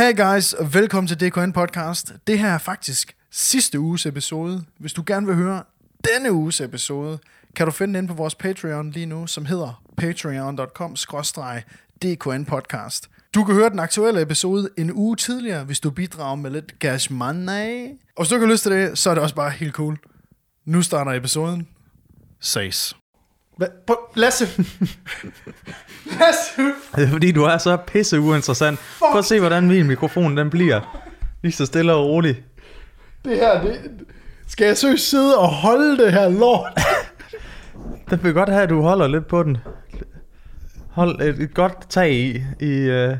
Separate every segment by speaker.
Speaker 1: Hey guys, og velkommen til DKN Podcast. Det her er faktisk sidste uges episode. Hvis du gerne vil høre denne uges episode, kan du finde den inde på vores Patreon lige nu, som hedder patreon.com DKN Podcast. Du kan høre den aktuelle episode en uge tidligere, hvis du bidrager med lidt cash money. Og hvis du ikke har lyst til det, så er det også bare helt cool. Nu starter episoden. Ses. Hva- Lasse. Lasse.
Speaker 2: Det er fordi, du er så pisse uinteressant. Prøv at se, hvordan min mikrofon den bliver. Lige så stille og roligt.
Speaker 1: Det her, det... Skal jeg søge sidde og holde det her lort?
Speaker 2: Det vil godt have, at du holder lidt på den. Hold et, et godt tag i. i øh...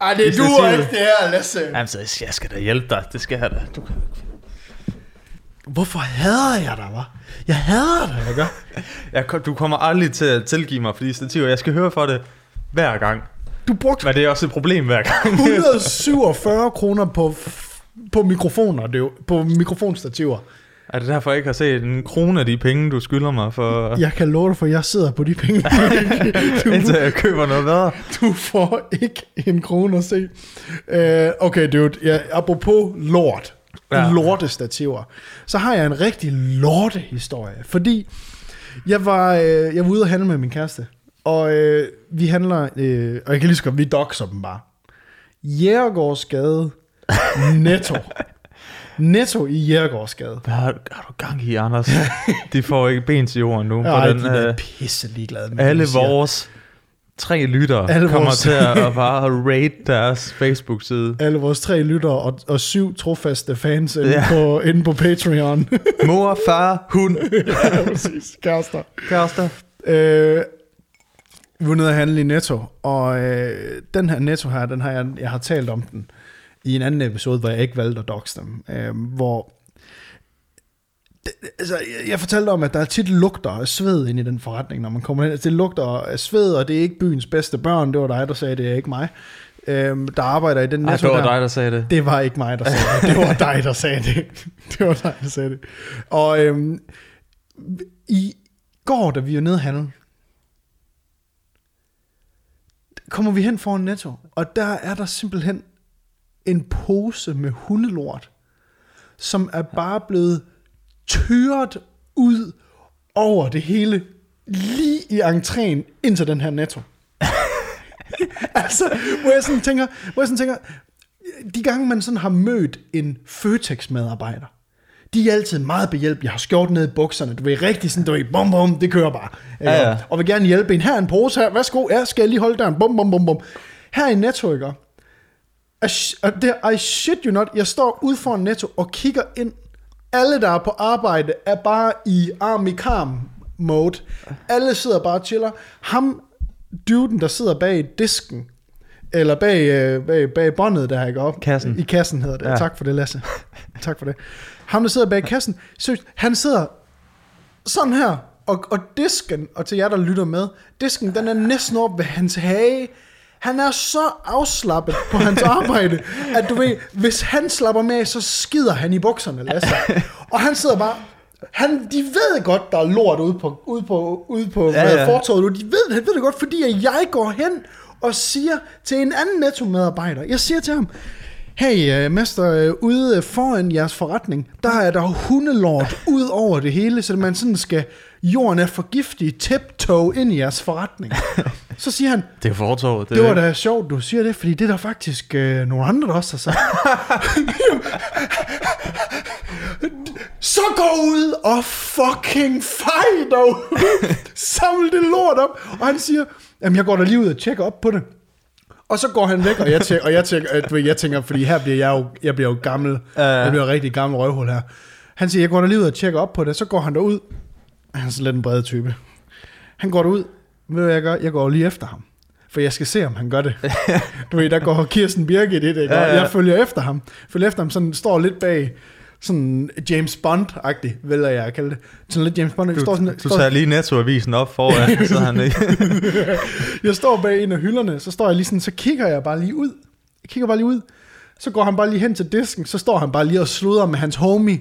Speaker 1: Ej, det duer ikke, det her, Lasse.
Speaker 2: Jamen, så jeg skal da hjælpe dig. Det skal jeg da. Du kan...
Speaker 1: Hvorfor hader jeg dig, hva'? Jeg hader dig, gør.
Speaker 2: jeg, du kommer aldrig til at tilgive mig for de stativer. Jeg skal høre for det hver gang.
Speaker 1: Du brugte
Speaker 2: Men det er også et problem hver gang.
Speaker 1: 147 kroner på, på mikrofoner, det er jo, på mikrofonstativer.
Speaker 2: er det derfor, jeg ikke har set en krone af de penge, du skylder mig for...
Speaker 1: Jeg kan love dig, for jeg sidder på de penge.
Speaker 2: Indtil
Speaker 1: du,
Speaker 2: jeg køber noget bedre.
Speaker 1: du får ikke en krone at se. Uh, okay, dude. Ja, apropos lort. Ja. Lortestativer. Så har jeg en rigtig lortehistorie. Fordi jeg var, øh, jeg var ude og handle med min kæreste. Og øh, vi handler, øh, og jeg kan lige så godt, vi doxer dem bare. Jægergårdsgade Netto. Netto i Jægergårdsgade.
Speaker 2: Hvad har, har du gang i, Anders? De får ikke ben til jorden nu.
Speaker 1: Ej,
Speaker 2: Hvordan,
Speaker 1: de er
Speaker 2: øh,
Speaker 1: pisse ligeglade med,
Speaker 2: alle vores tre lyttere
Speaker 1: Alle
Speaker 2: kommer
Speaker 1: vores-
Speaker 2: til at bare rate deres Facebook-side.
Speaker 1: alle vores tre lyttere og, og syv trofaste fans inde, ja. På, inde på Patreon.
Speaker 2: Mor, far, hund,
Speaker 1: ja, præcis. Kærester.
Speaker 2: kærester.
Speaker 1: Øh, vi var nede at handle i Netto, og øh, den her Netto her, den har jeg, jeg har talt om den i en anden episode, hvor jeg ikke valgte at doxe dem, øh, hvor altså, jeg, jeg fortalte om, at der er tit lugter af sved ind i den forretning, når man kommer hen. Det lugter af sved, og det er ikke byens bedste børn. Det var dig, der sagde det, er ikke mig. Øh, der arbejder i den Netto
Speaker 2: det var
Speaker 1: der.
Speaker 2: dig, der sagde det.
Speaker 1: Det var ikke mig, der sagde det. Det var dig, der sagde det. Det var dig, der sagde det. Og øhm, i går, da vi var nede at handle, kommer vi hen foran Netto, og der er der simpelthen en pose med hundelort, som er bare blevet tyret ud over det hele, lige i entréen ind til den her Netto. altså, hvor jeg sådan tænker, hvor jeg sådan tænker, de gange man sådan har mødt en Føtex-medarbejder, de er altid meget behjælpelige. Jeg har skjort ned i bukserne. Du ved rigtig sådan, du ved, bum bum, det kører bare.
Speaker 2: Ja, ja.
Speaker 1: Og vil gerne hjælpe en. Her er en pose her. Værsgo. Ja, skal jeg lige holde døren? Bum bum bum bum. Her i Netto, ikke? I I shit you not. Jeg står ude foran Netto og kigger ind. Alle, der er på arbejde, er bare i arm i karm mode. Alle sidder bare og chiller. Ham, duden, der sidder bag disken, eller bag, øh, bag, bag båndet der, ikke op?
Speaker 2: Kassen.
Speaker 1: I kassen hedder det. Ja. Tak for det, Lasse. tak for det. Ham, der sidder bag kassen, seriøst, han sidder sådan her, og, og disken, og til jer, der lytter med, disken, den er næsten op ved hans hage. Han er så afslappet på hans arbejde, at du ved, hvis han slapper med, så skider han i bukserne, Lasse. Og han sidder bare, han, de ved godt, der er lort ude på, ude på, ude på ja,
Speaker 2: Ja,
Speaker 1: ja. fortorvet nu. De ved, han ved det godt, fordi jeg går hen og siger til en anden netto-medarbejder, jeg siger til ham, Hey, uh, mester, uh, ude foran jeres forretning, der er der hundelort ud over det hele, så man sådan skal, jorden er for giftig, tiptoe ind i jeres forretning. Så siger han,
Speaker 2: Det er fortorvet.
Speaker 1: det var da sjovt, du siger det, fordi det er der faktisk øh, nogle andre, der også har sagt. Så gå ud og fucking fight dog. Samle det lort op. Og han siger, jamen jeg går da lige ud og tjekker op på det. Og så går han væk, og jeg tænker, og jeg tænker, at, ved, jeg tænker fordi her bliver jeg jo, jeg bliver jo gammel.
Speaker 2: Ja.
Speaker 1: Jeg bliver rigtig gammel røvhul her. Han siger, jeg går da lige ud og tjekker op på det. Så går han derud. Han er sådan lidt en bred type. Han går derud. Ved du, hvad jeg gør? Jeg går lige efter ham. For jeg skal se, om han gør det. Du ved, der går Kirsten Birgit i det, ikke?
Speaker 2: Ja,
Speaker 1: Ja. Jeg følger efter ham. Følger efter ham, sådan står lidt bag, sådan James Bond-agtig, vil jeg kalde det. Sådan lidt James Bond. Jeg står, sådan,
Speaker 2: Du tager lige nettoavisen op foran, så han ikke...
Speaker 1: jeg står bag en af hylderne, så står jeg lige sådan, så kigger jeg bare lige ud. Jeg kigger bare lige ud. Så går han bare lige hen til disken, så står han bare lige og sludrer med hans homie.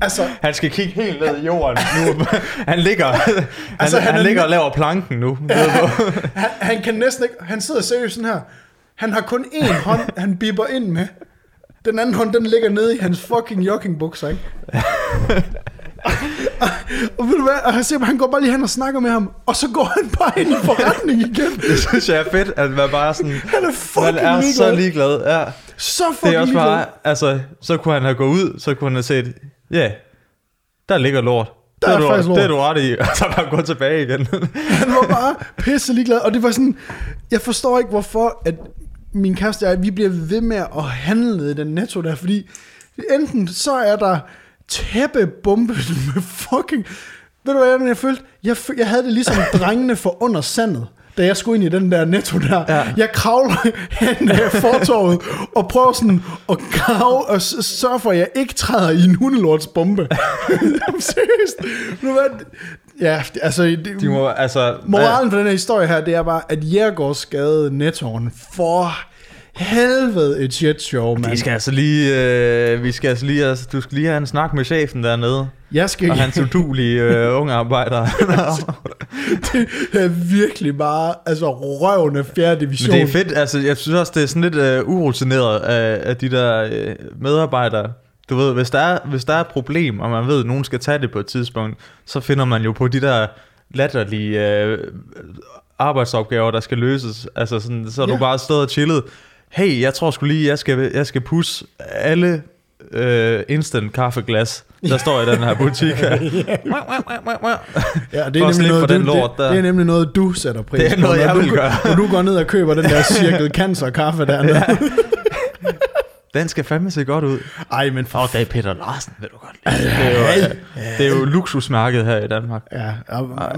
Speaker 1: Altså,
Speaker 2: Han skal kigge helt ned i jorden nu. Han ligger, han,
Speaker 1: Altså, han
Speaker 2: han,
Speaker 1: er
Speaker 2: ligger og laver planken nu.
Speaker 1: han, han kan næsten ikke, han sidder seriøst sådan her. Han har kun én hånd, han bipper ind med. Den anden hånd, den ligger nede i hans fucking joggingbukser, ikke? og, og, ved du hvad, og han, siger, han går bare lige hen og snakker med ham, og så går han bare ind i forretning igen.
Speaker 2: Det synes jeg er fedt, at man bare sådan...
Speaker 1: Han er fucking
Speaker 2: Man er så
Speaker 1: ligeglad.
Speaker 2: ligeglad, ja.
Speaker 1: Så
Speaker 2: Det
Speaker 1: fucking
Speaker 2: er også
Speaker 1: ligeglad.
Speaker 2: bare, altså, så kunne han have gået ud, så kunne han have set, ja, yeah, der ligger lort.
Speaker 1: Der
Speaker 2: det
Speaker 1: er
Speaker 2: du,
Speaker 1: faktisk lort.
Speaker 2: Det er du ret i, og så bare gå tilbage igen.
Speaker 1: Han var bare pisse ligeglad, og det var sådan, jeg forstår ikke hvorfor, at min kæreste og jeg, vi bliver ved med at handle i den netto der, fordi enten så er der tæppebumpet med fucking, ved du hvad jeg, følte? Jeg, jeg havde det ligesom drengene for under sandet, da jeg skulle ind i den der netto der.
Speaker 2: Ja.
Speaker 1: Jeg kravler hen af fortorvet og prøver sådan at grave og sørge for, at jeg ikke træder i en hundelortsbombe. Seriøst. Nu hvad? Ja, altså... Det,
Speaker 2: De må, altså,
Speaker 1: Moralen for den her historie her, det er bare, at Jærgårdsgade Nettoen for helvede et shit show, mand.
Speaker 2: Vi skal altså lige, øh, vi skal altså lige, altså, du skal lige have en snak med chefen dernede,
Speaker 1: Jeg skal
Speaker 2: og hans udulige øh, unge arbejdere.
Speaker 1: det er virkelig bare, altså røvende fjerde
Speaker 2: Men
Speaker 1: division.
Speaker 2: det er fedt, altså jeg synes også, det er sådan lidt øh, urutineret af, af de der øh, medarbejdere. Du ved, hvis der, er, hvis der er et problem, og man ved, at nogen skal tage det på et tidspunkt, så finder man jo på de der latterlige øh, arbejdsopgaver, der skal løses. Altså sådan, så er
Speaker 1: Ja.
Speaker 2: du bare stået og chillet. Hey, jeg tror sgu lige, jeg skal, jeg skal pusse alle øh, instant kaffeglas, der står i den her butik her.
Speaker 1: ja, det er nemlig noget, du,
Speaker 2: lort
Speaker 1: det,
Speaker 2: der.
Speaker 1: det, er nemlig noget, du sætter pris
Speaker 2: Det er noget,
Speaker 1: på.
Speaker 2: jeg vil
Speaker 1: du,
Speaker 2: gøre.
Speaker 1: Når du går ned og køber den der cirkel cancer kaffe dernede. Ja.
Speaker 2: Den skal fandme se godt ud.
Speaker 1: Ej, men for
Speaker 2: er Peter Larsen, vil du godt lide. Det er jo, det er jo luksusmarkedet her i Danmark.
Speaker 1: Ja,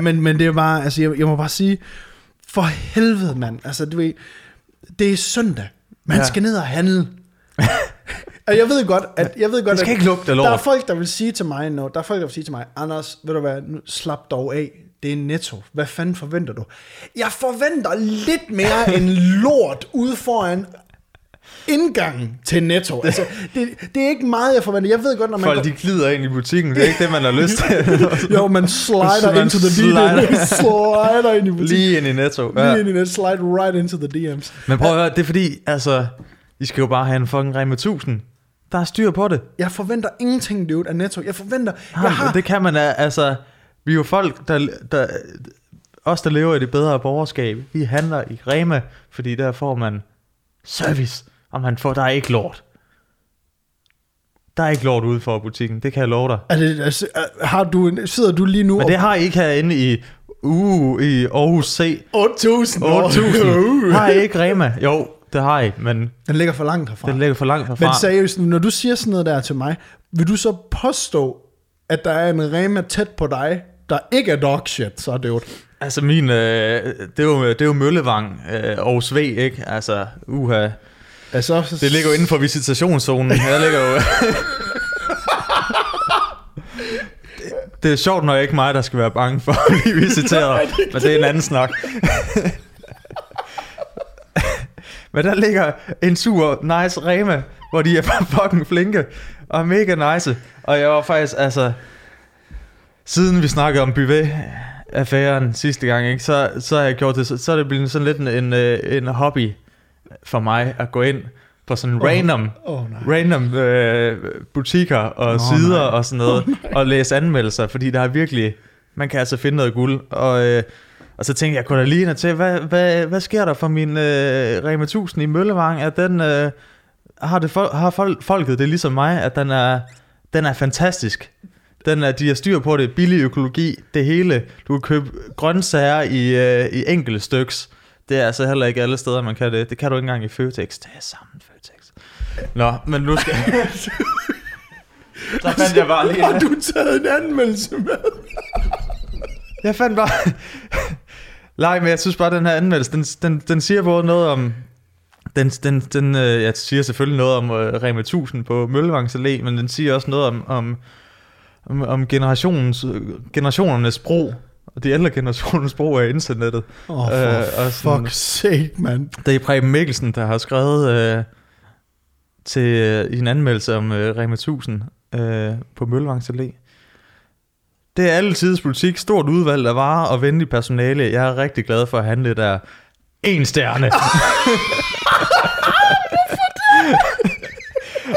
Speaker 1: men, men det er bare, altså jeg, jeg må bare sige, for helvede mand, altså du ved, det er søndag, man
Speaker 2: ja.
Speaker 1: skal ned og handle. og jeg ved godt, at, jeg ved godt,
Speaker 2: Det skal
Speaker 1: at
Speaker 2: ikke lugte af
Speaker 1: der er
Speaker 2: lort.
Speaker 1: folk, der vil sige til mig, no, der er folk, der vil sige til mig, Anders, ved du hvad, nu slap dog af, det er netto. Hvad fanden forventer du? Jeg forventer lidt mere end lort ude foran indgangen til netto. Altså, det, det er ikke meget, jeg forventer. Jeg ved godt, når man
Speaker 2: Folk de glider ind i butikken, det er ikke det, man har lyst til.
Speaker 1: Jo, man slider
Speaker 2: Man
Speaker 1: into the
Speaker 2: slider.
Speaker 1: DM's. slider ind i butikken.
Speaker 2: Lige ind i netto.
Speaker 1: Lige
Speaker 2: Ja.
Speaker 1: ind i net, slide right into the DM's.
Speaker 2: Men prøv at høre, det er fordi, altså, I skal jo bare have en fucking Rema 1000. Der er styr på det.
Speaker 1: Jeg forventer ingenting, dude, af Netto. Jeg forventer...
Speaker 2: Ja,
Speaker 1: Jeg har,
Speaker 2: Det kan man, altså, vi er jo folk, der, der, os der lever i det bedre borgerskab, vi handler i Rema, fordi der får man service, og man får, der er ikke lort. Der er ikke lort ude for butikken, det kan jeg love dig.
Speaker 1: er det, altså, er- har du, sidder du lige nu
Speaker 2: Men det har I ikke herinde i, uh, i Aarhus C.
Speaker 1: 8.000.
Speaker 2: 8.000. Har I ikke Rema? Jo, det har I, men
Speaker 1: Den ligger for langt herfra.
Speaker 2: den ligger for langt herfra.
Speaker 1: Men seriøst, når du siger sådan noget der til mig, vil du så påstå, at der er en Rema tæt på dig, der ikke er dog shit, så er det jo...
Speaker 2: Altså min, øh, det, er jo, det er jo Møllevang øh, og Sve, ikke? Altså, uha.
Speaker 1: Altså,
Speaker 2: Det ligger jo inden for visitationszonen. Jeg ligger jo... det, det er sjovt, når jeg ikke mig, der skal være bange for at blive visiteret. Men det er en anden snak. Men der ligger en sur, nice Rema, hvor de er bare fucking flinke og mega nice. Og jeg var faktisk, altså... Siden vi snakkede om buffet affæren sidste gang, ikke, så, så har jeg gjort det, så, så er det blevet sådan lidt en, en, øh, en hobby for mig at gå ind på sådan random,
Speaker 1: oh, nej.
Speaker 2: random øh, butikker og
Speaker 1: Nå,
Speaker 2: sider
Speaker 1: nej.
Speaker 2: og sådan noget, og læse anmeldelser, fordi der er virkelig, man kan altså finde noget guld. Og, øh, og så tænkte jeg, kunne da lige til, hvad, hvad, hvad sker der for min øh, Rema 1000 i Møllevang? At den, øh, har, det, fol- har folk, folket det ligesom mig, at den er, den er fantastisk. Den er, de har styr på det, billig økologi, det hele. Du kan købe grøntsager i, øh, i enkelte styks. Det er altså heller ikke alle steder, man kan det. Det kan du ikke engang i Føtex. Det er sammen Føtex. Nå, men nu skal... Så fandt jeg bare lige...
Speaker 1: Har du taget en anmeldelse med?
Speaker 2: Jeg fandt bare... Nej, men jeg synes bare, den her anmeldelse, den, den, den siger både noget om... Den, den, den, øh, jeg siger selvfølgelig noget om øh, Rema 1000 på Møllevangs Allé, men den siger også noget om, om, om, om generationens, generationernes brug. Og de ældre generationens brug af internettet.
Speaker 1: Åh, oh, for
Speaker 2: Øh, og sådan-
Speaker 1: fuck's sake, mand.
Speaker 2: Det er Preben Mikkelsen, der har skrevet øh, til, øh, i en anmeldelse om øh, Rema 1000 øh, på Møllevangs Allé. Det er alle tids politik, stort udvalg af varer og venlig personale. Jeg er rigtig glad for at handle der. En stjerne.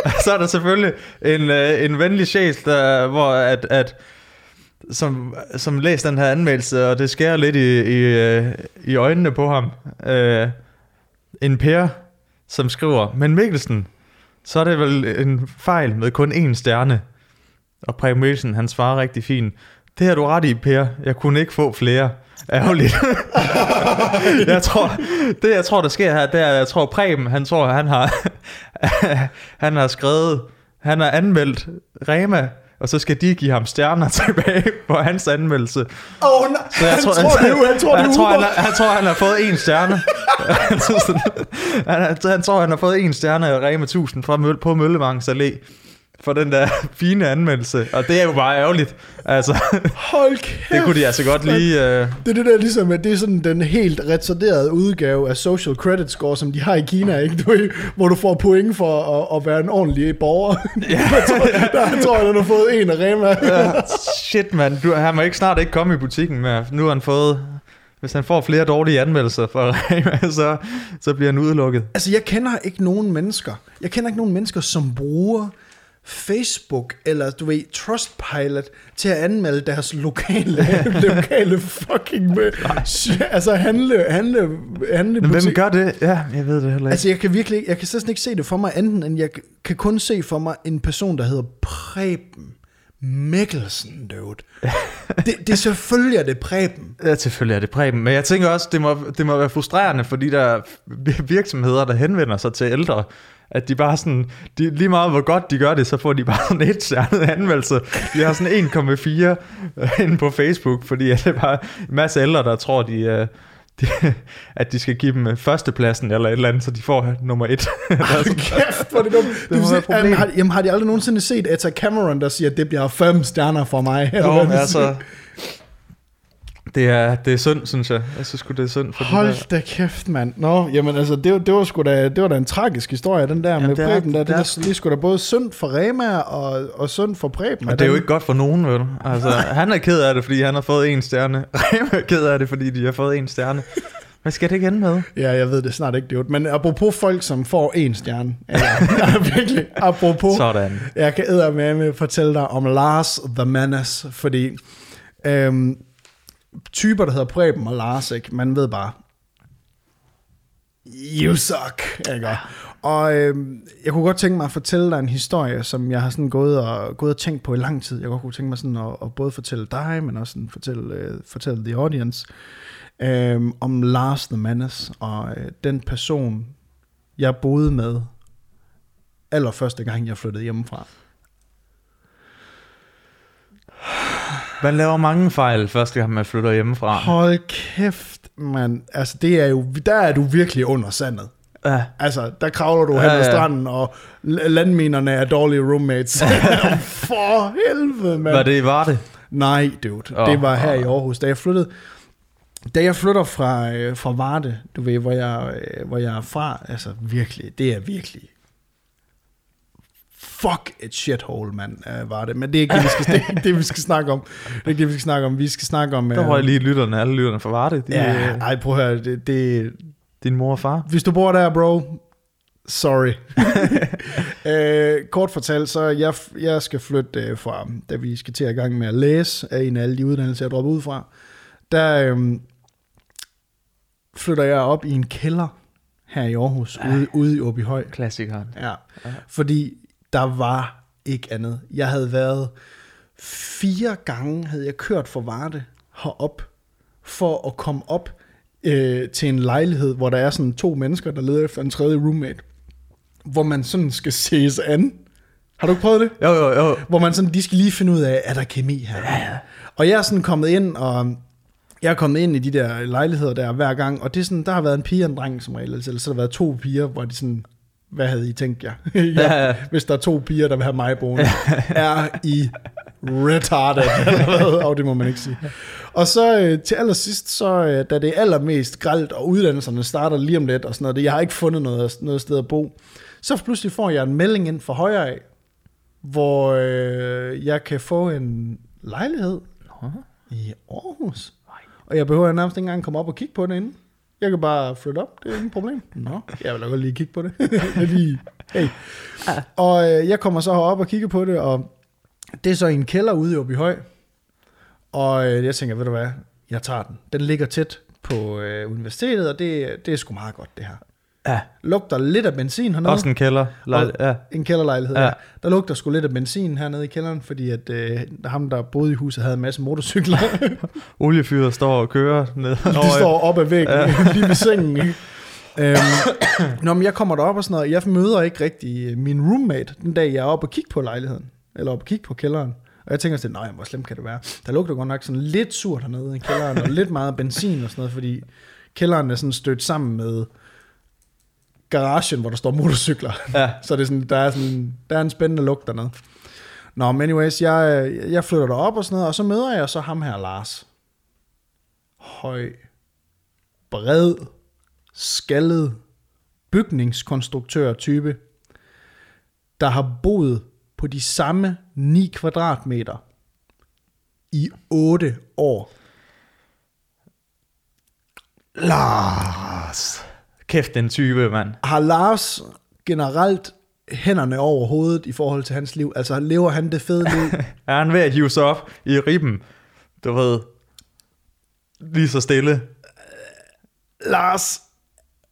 Speaker 2: så er der selvfølgelig en, øh, en venlig sjæl, der, hvor at, at som, som læser den her anmeldelse, og det skærer lidt i, i, øh, i øjnene på ham. Øh, en Per, som skriver, men Mikkelsen, så er det vel en fejl med kun én stjerne. Og Preben Mikkelsen, han svarer rigtig fint. Det har du ret i, Per. Jeg kunne ikke få flere. Ærgerligt. jeg tror, det jeg tror, der sker her, det er, jeg tror, Preben, han tror, han har, han har skrevet, han har anmeldt Rema, og så skal de give ham stjerner tilbage på hans anmeldelse.
Speaker 1: Åh oh, nej,
Speaker 2: Så jeg
Speaker 1: han
Speaker 2: tror,
Speaker 1: tror, det han tror, det
Speaker 2: han, tror, han,
Speaker 1: Uber.
Speaker 2: har, han tror, han har fået en stjerne. han, han, han tror, han har fået en stjerne af Rema 1000 fra på Møllevangs Allé for den der fine anmeldelse. Og det er jo bare ærgerligt. Altså,
Speaker 1: Hold kæft.
Speaker 2: det kunne de altså godt lige... Uh,
Speaker 1: Det er det der ligesom, at det er sådan den helt retarderede udgave af social credit score, som de har i Kina, ikke? Du, hvor du får point for at, at være en ordentlig borger. Ja. jeg tror, der tror jeg, han har fået en af Rema.
Speaker 2: ja, shit, mand. Du, han må ikke snart ikke komme i butikken mere. Nu har han fået... Hvis han får flere dårlige anmeldelser fra Rema, så, så bliver han udelukket.
Speaker 1: Altså, jeg kender ikke nogen mennesker. Jeg kender ikke nogen mennesker, som bruger Facebook eller du ved Trustpilot til at anmelde deres lokale lokale fucking altså handle handle handle
Speaker 2: Men hvem gør det? Ja, jeg ved det heller ikke.
Speaker 1: Altså jeg kan virkelig jeg kan slet ikke se det for mig anden end jeg kan kun se for mig en person der hedder Preben Mikkelsen, dude. det, det er selvfølgelig er det Preben.
Speaker 2: Ja, selvfølgelig er det Preben. Men jeg tænker også, det må, det må være frustrerende for de der virksomheder, der henvender sig til ældre, at de bare sådan, de, lige meget hvor godt de gør det, så får de bare sådan et stjernet anmeldelse. De har sådan 1,4 inde på Facebook, fordi at det er bare en masse ældre, der tror, de, øh, de, at de skal give dem førstepladsen eller et eller andet, så de får nummer et. Sådan-
Speaker 1: Kæft, hvor det dumt. Det
Speaker 2: være
Speaker 1: sige, jamen, har, jamen, har de aldrig nogensinde set Etta Cameron, der siger, at det bliver fem stjerner for mig?
Speaker 2: Jo, altså? Det er, det er synd, synes jeg. Jeg synes sgu, det er synd for der.
Speaker 1: Hold da kæft, mand. Nå, jamen altså, det, var- det, var sgu da, det var da en tragisk historie, den der
Speaker 2: Jamen,
Speaker 1: med
Speaker 2: det er-
Speaker 1: Preben. Der. Det,
Speaker 2: det er
Speaker 1: er,
Speaker 2: sådan-
Speaker 1: det er sgu da både synd for Rema og, og synd for Preben.
Speaker 2: Og det er jo ikke godt for nogen, vel? Altså, han er ked af det, fordi han har fået en stjerne. Rema er ked af det, fordi de har fået en stjerne. Hvad skal det ikke ende med?
Speaker 1: Ja, jeg ved det snart ikke, dude. Men apropos folk, som får en stjerne. Ja, virkelig. Apropos.
Speaker 2: Sådan.
Speaker 1: Jeg kan med med fortælle dig om Lars the Menace, fordi øhm, typer, der hedder Preben og Lars, ikke? man ved bare, you suck, ikke? Og øhm, jeg kunne godt tænke mig at fortælle dig en historie, som jeg har sådan gået og, gået og tænkt på i lang tid. Jeg godt kunne tænke mig sådan at, at både fortælle dig, men også sådan fortælle, øh, fortælle the audience, øhm, om Lars the Menace, og øh, den person, jeg boede med, allerførste gang, jeg flyttede hjemmefra.
Speaker 2: Man laver mange fejl første gang, man flytter hjemmefra.
Speaker 1: Hold kæft, mand. Altså, det er jo, der er du virkelig under sandet.
Speaker 2: Ja.
Speaker 1: Altså, der kravler du
Speaker 2: Ja,
Speaker 1: hen ad
Speaker 2: ja.
Speaker 1: stranden, og landminerne er dårlige roommates. For helvede, mand.
Speaker 2: Var det var det?
Speaker 1: Nej, dude.
Speaker 2: Åh,
Speaker 1: det var her
Speaker 2: åh.
Speaker 1: i Aarhus. Da jeg flyttede, da jeg flytter fra, øh, fra Varde, du ved, hvor jeg, øh, hvor jeg er fra, altså virkelig, det er virkelig fuck et shithole, mand, øh, var det. Men det er ikke det, vi skal, det, ikke det, vi skal snakke om. Det er ikke det, vi skal snakke om. Vi skal snakke om...
Speaker 2: Der
Speaker 1: øh,
Speaker 2: var jeg lige lytterne, alle lytterne fra Varde. De,
Speaker 1: Ja, ej, prøv at høre, det, det,
Speaker 2: Din mor og far.
Speaker 1: hvis du bor der, bro, sorry. øh, kort fortalt, så jeg, jeg skal flytte øh, fra, da vi skal til at i gang med at læse af en af alle de uddannelser, jeg dropper ud fra, der øh, flytter jeg op i en kælder her i Aarhus, ude, ude i Åbyhøj.
Speaker 2: Klassikeren.
Speaker 1: Ja, fordi der var ikke andet. Jeg havde været fire gange, havde jeg kørt fra Varde herop, for at komme op øh, til en lejlighed, hvor der er sådan to mennesker, der leder efter en tredje roommate, hvor man sådan skal ses an. Har du ikke prøvet det?
Speaker 2: Jo, jo, jo.
Speaker 1: Hvor man sådan, de skal lige finde ud af, er der kemi her? Ja, ja. Og jeg er sådan kommet ind, og jeg er kommet ind i de der lejligheder der hver gang, og det er sådan, der har været en pige og en dreng som regel, eller så har der været to piger, hvor de sådan, hvad havde I tænkt jer? ja. Hvis der er to piger, der vil have mig boende, er I retarded, eller hvad? Og det må man ikke sige. Og så øh, til allersidst, så øh, da det er allermest gralt, og uddannelserne starter lige om lidt, og sådan noget, jeg har ikke fundet noget, noget sted at bo, så pludselig får jeg en melding ind for højre af, hvor øh, jeg kan få en lejlighed
Speaker 2: Nå.
Speaker 1: i Aarhus. Og jeg behøver nærmest ikke engang komme op og kigge på den inden. Jeg kan bare flytte op, det er ingen problem. Nå, jeg vil da godt lige kigge på det. Lige, hey. Og øh, jeg kommer så herop og kigger på det, og det er så i en kælder ude i Åbyhøj. Og øh, jeg tænker, ved du hvad, jeg tager den. Den ligger tæt på øh, universitetet, og det, det er sgu meget godt, det her.
Speaker 2: Ja,
Speaker 1: Lugter lidt af benzin hernede.
Speaker 2: også en kælder. Lejl, ja.
Speaker 1: En kælderlejlighed, ja.
Speaker 2: Ja.
Speaker 1: Der lugter sgu lidt af benzin hernede i kælderen, fordi at øh, ham, der boede i huset, havde en masse motorcykler.
Speaker 2: Oliefyret står og kører ned
Speaker 1: De står op ad væggen, ja. lige ved sengen. Øhm, Nå, men jeg kommer derop og sådan noget. Jeg møder ikke rigtig min roommate, den dag jeg er oppe og kigge på lejligheden. Eller oppe og kigge på kælderen. Og jeg tænker sådan, nej, hvor slemt kan det være? Der lugter godt nok sådan lidt surt hernede i kælderen, og lidt meget benzin og sådan noget, fordi kælderen er sådan stødt sammen med garagen, hvor der står motorcykler.
Speaker 2: Ja.
Speaker 1: Så det er sådan, der, er sådan, der er en spændende lugt dernede. Nå, men anyways, jeg, jeg flytter derop og sådan noget, og så møder jeg så ham her, Lars. Høj, bred, skaldet, bygningskonstruktør-type, der har boet på de samme 9 kvadratmeter i 8 år.
Speaker 2: Lars. Kæft, den type, mand.
Speaker 1: Har Lars generelt hænderne over hovedet i forhold til hans liv? Altså lever han det fede liv?
Speaker 2: Er han ved at hive sig op i ribben? Du ved, lige så stille.
Speaker 1: Lars,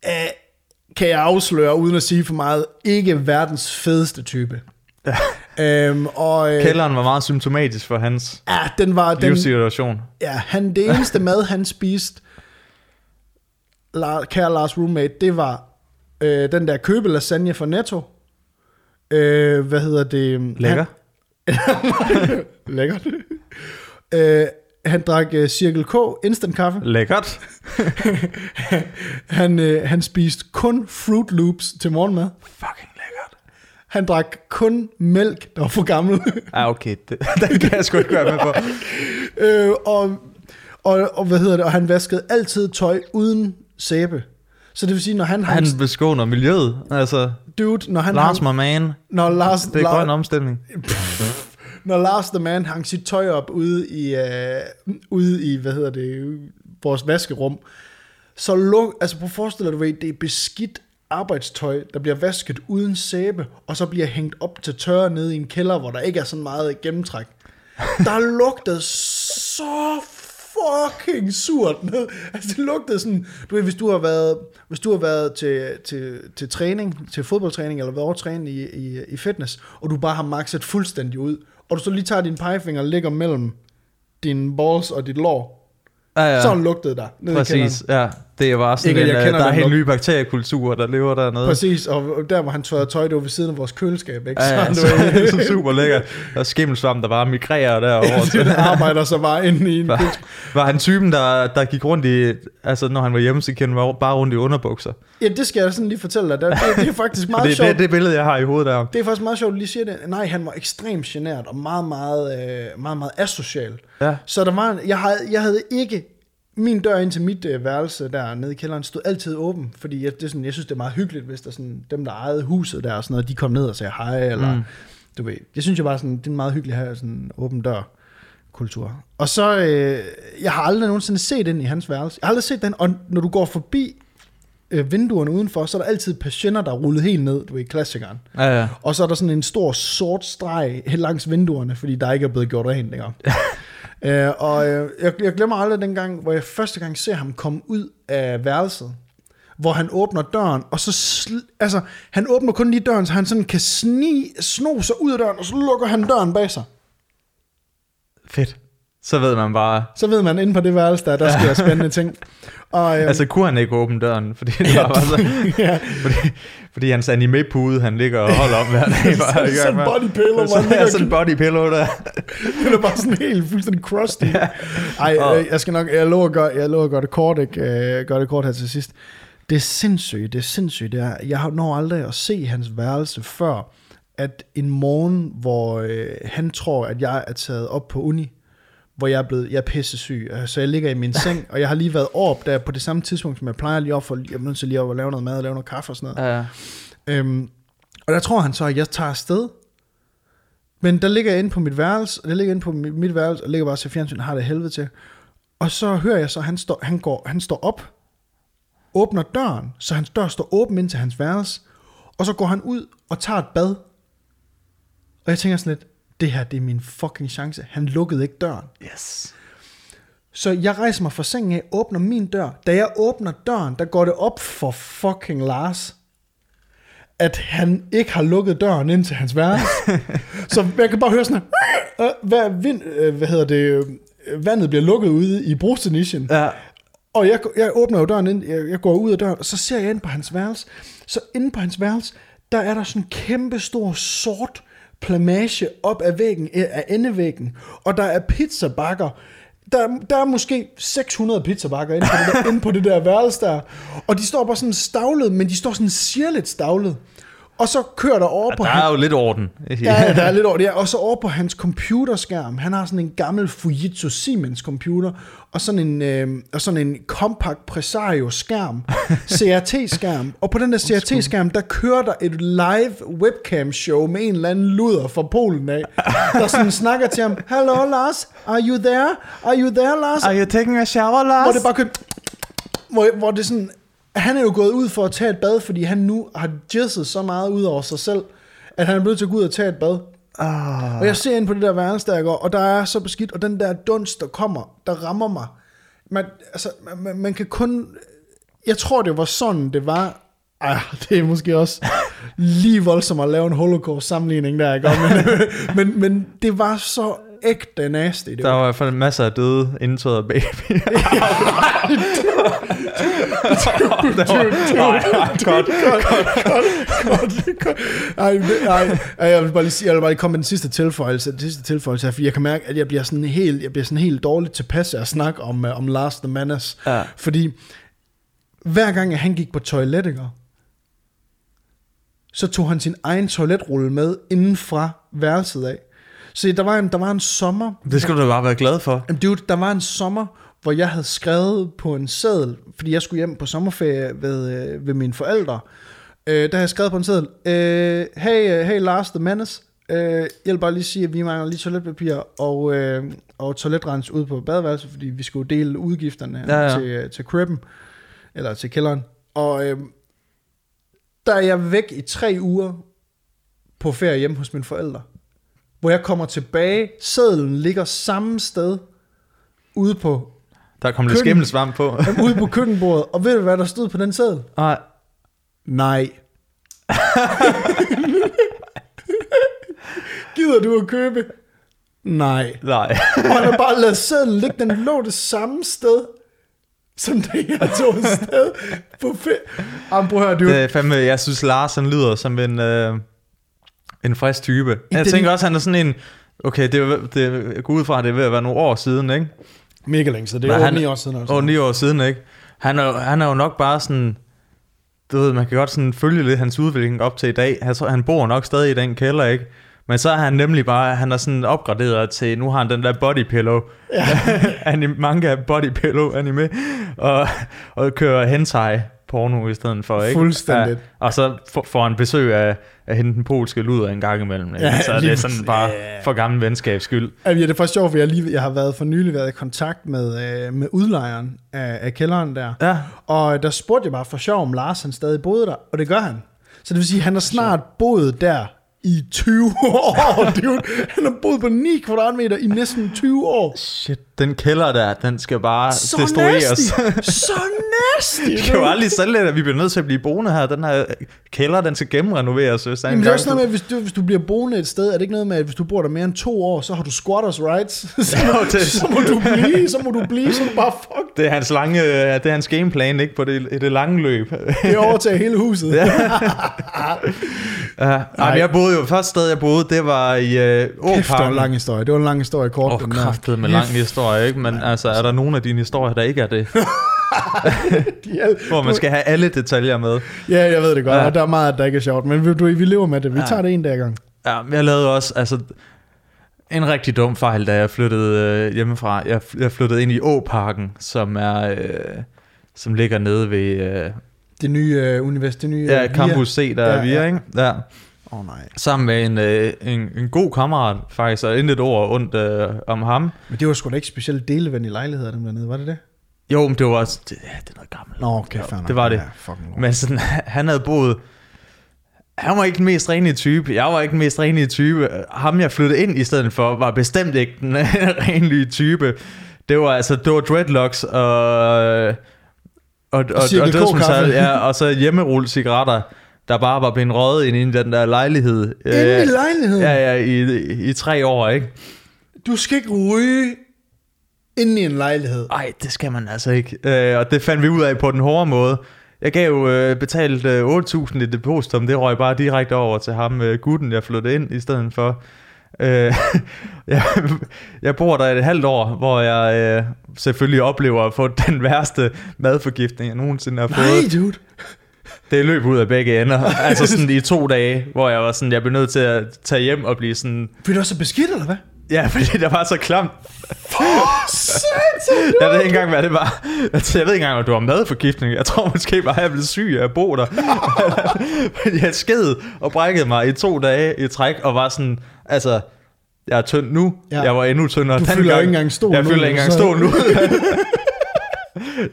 Speaker 1: øh, kan jeg afsløre, uden at sige for meget, ikke verdens fedeste type. øhm, og, øh,
Speaker 2: Kælderen var meget symptomatisk for hans
Speaker 1: ja, den var, den,
Speaker 2: livssituation.
Speaker 1: ja, han, det eneste mad, han spiste, La, kære Lars roommate, det var øh, den der købe lasagne fra Netto. Øh, hvad hedder det?
Speaker 2: Lækker.
Speaker 1: Han, lækkert. øh, han drak uh, Circle K instant kaffe.
Speaker 2: Lækkert.
Speaker 1: Han, øh, han spiste kun Fruit Loops til morgenmad.
Speaker 2: Fucking lækkert.
Speaker 1: Han drak kun mælk, der var for gammel.
Speaker 2: Ja, okay. Det, den kan jeg sgu ikke være med på.
Speaker 1: øh, og, og, og, hvad hedder det? Og han vaskede altid tøj uden sæbe. Så det vil sige, når han,
Speaker 2: Han
Speaker 1: han
Speaker 2: beskåner miljøet. Altså,
Speaker 1: dude, når han
Speaker 2: Lars,
Speaker 1: hang,
Speaker 2: my man.
Speaker 1: når Lars,
Speaker 2: Det er
Speaker 1: La-
Speaker 2: grøn omstilling.
Speaker 1: når Lars the Man hang sit tøj op ude i, øh, ude i hvad hedder det, vores vaskerum, så luk, altså prøv at forestille dig, du ved, det er beskidt arbejdstøj, der bliver vasket uden sæbe, og så bliver hængt op til tørre nede i en kælder, hvor der ikke er så meget gennemtræk. Der lugtede så fucking surt ned. Altså det lugtede sådan, du ved, hvis du har været, hvis du har været til, til, til træning, til fodboldtræning, eller været over træne i, i, i fitness, og du bare har maxet fuldstændig ud, og du så lige tager din pegefinger og lægger mellem dine balls og dit lår,
Speaker 2: Ja,
Speaker 1: ja. sådan lugtede der.
Speaker 2: Præcis, ja. Det er bare sådan
Speaker 1: Ikke,
Speaker 2: en,
Speaker 1: jeg
Speaker 2: øh,
Speaker 1: kender
Speaker 2: der er
Speaker 1: den
Speaker 2: helt nye bakteriekulturer, der lever dernede.
Speaker 1: Præcis, og der hvor han tørrede tøj, det var ved siden af vores køleskab, ikke?
Speaker 2: Ja, ja,
Speaker 1: Så, du ved,
Speaker 2: så super lækkert. Der er skimmelsvamp, der bare migrerer derovre.
Speaker 1: det arbejder så bare inde i en
Speaker 2: Var, var han typen, der, der gik rundt i, altså når han var hjemme, så kendte han bare rundt i underbukser?
Speaker 1: Ja, det skal jeg sådan lige fortælle dig. Det, det, det er faktisk meget
Speaker 2: det,
Speaker 1: sjovt.
Speaker 2: det, det billede, jeg har i hovedet der.
Speaker 1: Det er faktisk meget sjovt, at lige siger det. Nej, han var ekstremt genert og meget, meget, øh, meget, meget asocial.
Speaker 2: Ja.
Speaker 1: Så der var, jeg, havde, jeg havde ikke, min dør ind til mit øh, værelse der nede i kælderen stod altid åben, fordi jeg, det er sådan, jeg synes, det er meget hyggeligt, hvis der sådan, dem, der ejede huset der og sådan noget, de kom ned og sagde hej, eller
Speaker 2: Mm.
Speaker 1: du ved. Jeg synes jo bare sådan, det er meget hyggeligt at have sådan en åben dør kultur. Og så, øh, jeg har aldrig nogensinde set ind i hans værelse. Jeg har aldrig set den, og når du går forbi øh, vinduerne udenfor, så er der altid patienter, der er rullet helt ned, du ved, klassikeren.
Speaker 2: Ja, ja.
Speaker 1: Og så er der sådan en stor sort streg helt langs vinduerne, fordi der ikke er blevet gjort rent længere. øh, og øh, jeg, jeg glemmer aldrig den gang, hvor jeg første gang ser ham komme ud af værelset, hvor han åbner døren, og så, sl- altså, han åbner kun lige døren, så han sådan kan sni, sno sig ud af døren, og så lukker han døren bag sig.
Speaker 2: Fedt. Så ved man bare...
Speaker 1: Så ved man, inde på det værelse, der, der sker spændende ting. Og, øh,
Speaker 2: Altså, kunne han ikke åbne døren? Fordi, det var bare så,
Speaker 1: ja,
Speaker 2: fordi, fordi hans anime-pude, han ligger og holder op hver dag. Bare, gang
Speaker 1: sådan en body pillow,
Speaker 2: Så er
Speaker 1: ligger
Speaker 2: sådan en body pillow der.
Speaker 1: Den er bare sådan helt fuldstændig crusty. Ej,
Speaker 2: Og-
Speaker 1: øh, jeg skal nok, jeg lover at gøre, jeg lover at gøre det kort, ikke? Øh, gøre det kort her til sidst. Det er sindssygt, det er sindssygt. Det er, jeg har når aldrig at se hans værelse før, at en morgen, hvor øh, han tror, at jeg er taget op på uni, hvor jeg er blevet, jeg er pissesyg, øh, så jeg ligger i min seng, og jeg har lige været op der på det samme tidspunkt, som jeg plejer lige op for, jeg er nødt til lige op og lave noget mad, og lave noget kaffe og sådan noget.
Speaker 2: Ja,
Speaker 1: Øhm, og der tror han så, at jeg tager afsted. Men der ligger jeg inde på mit værelse, og jeg ligger inde på mit, mit værelse, og ligger bare og ser fjernsyn, og har det helvede til. Og så hører jeg så, at han står, han går, han står op, åbner døren, så hans dør står åben ind til hans værelse, og så går han ud og tager et bad. Og jeg tænker sådan lidt, det her det er min fucking chance. Han lukkede ikke døren.
Speaker 2: Yes.
Speaker 1: Så jeg rejser mig fra sengen af, åbner min dør. Da jeg åbner døren, der går det op for fucking Lars, at han ikke har lukket døren ind til hans værelse. så jeg kan bare høre sådan her, øh, hvad, vind, øh, hvad hedder det, øh, vandet bliver lukket ude i brugsinitian.
Speaker 2: Ja.
Speaker 1: Og jeg, jeg åbner jo døren ind, jeg, jeg går ud af døren, og så ser jeg ind på hans værelse. Så inde på hans værelse, der er der sådan en kæmpe stor sort plamage op af væggen, øh, af endevæggen. Og der er pizzabakker. Der, der er måske 600 pizzabakker inde på, det der, inde på det der værelse der. Og de står bare sådan stavlet, men de står sådan sirligt stavlet. Og så kører der over på
Speaker 2: Der
Speaker 1: han-
Speaker 2: er jo lidt orden.
Speaker 1: Ja, ja, der er lidt over det. Ja. Og så over på hans computerskærm, han har sådan en gammel Fujitsu Siemens computer, og sådan en, øh, og sådan en Compact Presario skærm, CRT-skærm. Og på den der CRT-skærm, der kører der et live webcam show med en eller anden luder fra Polen af, der sådan snakker til ham, Hello Lars, are you there? Are you there, Lars?
Speaker 2: Are you taking a shower, Lars?
Speaker 1: Hvor det bare kører, hvor, hvor det sådan, han er jo gået ud for at tage et bad, fordi han nu har jizzet så meget ud over sig selv, at han er blevet til at gå ud og tage et bad.
Speaker 2: Ah.
Speaker 1: Og jeg ser ind på det der værelse, der går, og der er så beskidt, og den der dunst, der kommer, der rammer mig. Man, altså, man, man kan kun... Jeg tror, det var sådan, det var. Ej, det er måske også lige voldsomt at lave en holocaust-sammenligning der, ikke? Men, men, men det var så ægte nasty. Det
Speaker 2: Der
Speaker 1: var.
Speaker 2: i hvert fald masser af døde indtøjet baby.
Speaker 1: godt, godt, godt, godt. Ej, det- ej, ej, jeg vil bare lige sige, jeg vil bare lige komme med den sidste tilføjelse, den sidste tilføjelse her, fordi jeg kan mærke, at jeg bliver sådan helt, jeg bliver sådan helt dårligt tilpas af at snakke om, uh, om Lars the Menace.
Speaker 2: Ja.
Speaker 1: Fordi hver gang han gik på toilet, ikke? så tog han sin egen toiletrulle med inden fra værelset af. Så der var en, der var en sommer,
Speaker 2: Det skal du da bare være glad for.
Speaker 1: Dude, der var en sommer, hvor jeg havde skrevet på en seddel, fordi jeg skulle hjem på sommerferie ved, øh, ved mine forældre. Øh, der havde jeg skrevet på en seddel, øh, hey, øh, hey Lars the Menace, øh, jeg vil bare lige sige, at vi mangler lige toiletpapir og, øh, og toiletrens ude på badeværelset, fordi vi skulle dele udgifterne
Speaker 2: Ja, ja.
Speaker 1: til, øh, til cribben, eller til kælderen. Og øh, der er jeg væk i tre uger på ferie hjemme hos mine forældre. Hvor jeg kommer tilbage, sedlen ligger samme sted, ude på,
Speaker 2: Der kom lidt
Speaker 1: Køkken.
Speaker 2: skimmelsvamp på.
Speaker 1: jamen, ude på køkkenbordet. Og ved du, hvad der stod på den seddel?
Speaker 2: Nej.
Speaker 1: Nej. Gider du at købe? Nej.
Speaker 2: Nej.
Speaker 1: Og han har bare lavet sedlen ligge, den lå det samme sted, som da jeg tog afsted på ferie. Jamen, prøv at høre, du.
Speaker 2: Det er fandme, jeg synes, Lars han lyder som en, øh, en frisk type. Jeg
Speaker 1: den-
Speaker 2: tænker også, han er sådan en... Okay, det er, det jeg går ud fra, at det er ved at være nogle år siden, ikke?
Speaker 1: Mega længe, så det er
Speaker 2: han-
Speaker 1: 8 år siden. Altså.
Speaker 2: Og ni år siden, ikke? Han er, han er jo nok bare sådan... Du ved, man kan godt sådan følge lidt hans udvikling op til i dag. Tror, han bor nok stadig i den kælder, ikke? Men så er han nemlig bare, han er sådan opgraderet til, nu har han den der body pillow, ja. anim, manga body pillow anime, og, og kører hentai porno i stedet for, ikke?
Speaker 1: Fuldstændigt.
Speaker 2: Ja, og så får han besøg af, af hende den polske luder en gang imellem. Ikke?
Speaker 1: Ja,
Speaker 2: så det er sådan
Speaker 1: præcis.
Speaker 2: bare for gammel venskabs skyld.
Speaker 1: Ja, det er faktisk sjovt, for jeg, lige, jeg har været for nylig været i kontakt med, øh, med udlejeren af, af kælderen der.
Speaker 2: Ja.
Speaker 1: Og der spurgte jeg bare for sjov, om Lars han stadig boede der, og det gør han. Så det vil sige, at han har snart boet der i 20 år, dude. Han har boet på 9 kvadratmeter i næsten 20 år.
Speaker 2: Shit, den kælder der, den skal bare
Speaker 1: Så
Speaker 2: destrueres.
Speaker 1: nasty! Så nasty!
Speaker 2: Vi kan jo aldrig sælge det, at vi bliver nødt til at blive boende her. Den her kælder, den skal gennemrenoveres. Hvis
Speaker 1: Jamen, det er også noget med, at hvis du, hvis du bliver boende et sted, er det ikke noget med, at hvis du bor der mere end to år, så har du squatters rights. så,
Speaker 2: det-
Speaker 1: så må du blive, så må du blive, så du bare fuck.
Speaker 2: det er hans lange, det er hans gameplan, ikke? På det, det lange løb.
Speaker 1: Det overtager hele huset.
Speaker 2: Ja. ja. Ej, men jeg boede jo, første sted jeg boede, det var i øh,
Speaker 1: Kæft, det var en lang historie. Det var en lang historie kort.
Speaker 2: Åh, oh, med lang historie, ikke? Men altså, er der nogen af dine historier, der ikke er det?
Speaker 1: De er-
Speaker 2: Hvor man skal have alle detaljer med.
Speaker 1: Ja, jeg ved det godt,
Speaker 2: Ja.
Speaker 1: ja. og der er meget, der ikke er sjovt, men vi, du, vi lever med det. Vi
Speaker 2: Ja.
Speaker 1: tager det en dag gang.
Speaker 2: Ja, jeg lavede også, altså, en rigtig dum fejl, da jeg flyttede øh, hjemmefra. Jeg, jeg flyttede ind i Åparken, som er, øh, som ligger nede ved, øh,
Speaker 1: Det nye øh, univers, det nye
Speaker 2: ja,
Speaker 1: øh,
Speaker 2: Campus C, der
Speaker 1: Ja,
Speaker 2: er via,
Speaker 1: ja.
Speaker 2: ikke? Ja.
Speaker 1: Oh, nej.
Speaker 2: Sammen med en, øh, en, en god kammerat, faktisk, og intet ord ondt øh, om ham.
Speaker 1: Men det var sgu da ikke specielt deleven i lejligheder, dem dernede, var det det?
Speaker 2: Jo, men det var også, det, ja, det er noget gammelt.
Speaker 1: Nå, okay, fair
Speaker 2: det var det.
Speaker 1: Ja.
Speaker 2: Men sådan, han havde boet... Han var ikke den mest renlige type. Jeg var ikke den mest renlige type. Ham, jeg flyttede ind i stedet for, var bestemt ikke den renlige type. Det var altså, det var dreadlocks og... Og, og, og, og, dødsmassage,
Speaker 1: K-kaffe.
Speaker 2: ja, og så hjemmerulle cigaretter, der bare var blevet røget ind i den der lejlighed.
Speaker 1: Inde i lejligheden?
Speaker 2: Ja, ja, i, i, i tre år, ikke?
Speaker 1: Du skal ikke ryge inde i en lejlighed.
Speaker 2: Nej, det skal man altså ikke. Øh, og det fandt vi ud af på den hårde måde. Jeg gav jo øh, betalt øh, 8.000 i depositum, det røg bare direkte over til ham, øh, gutten, jeg flyttede ind i stedet for. Øh, jeg, jeg bor der et halvt år, hvor jeg øh, selvfølgelig oplever at få den værste madforgiftning, jeg nogensinde har fået.
Speaker 1: Nej, dude.
Speaker 2: Det løb ud af begge ender. altså sådan i to dage, hvor jeg var sådan, jeg blev nødt til at tage hjem og blive sådan...
Speaker 1: Vil du også så beskidt, eller hvad?
Speaker 2: Ja, fordi det var så klamt.
Speaker 1: Satan!
Speaker 2: Jeg ved ikke engang, hvad det var. Altså, Jeg ved ikke engang, om det var madforgiftning. Jeg tror måske bare, at jeg blev syg af at bo der. Fordi jeg sked og brækkede mig i to dage i træk, og var sådan, altså, jeg er tynd nu.
Speaker 1: Ja.
Speaker 2: Jeg var endnu tyndere
Speaker 1: Du fylder ikke engang stol
Speaker 2: Jeg fylder ikke engang stå nu.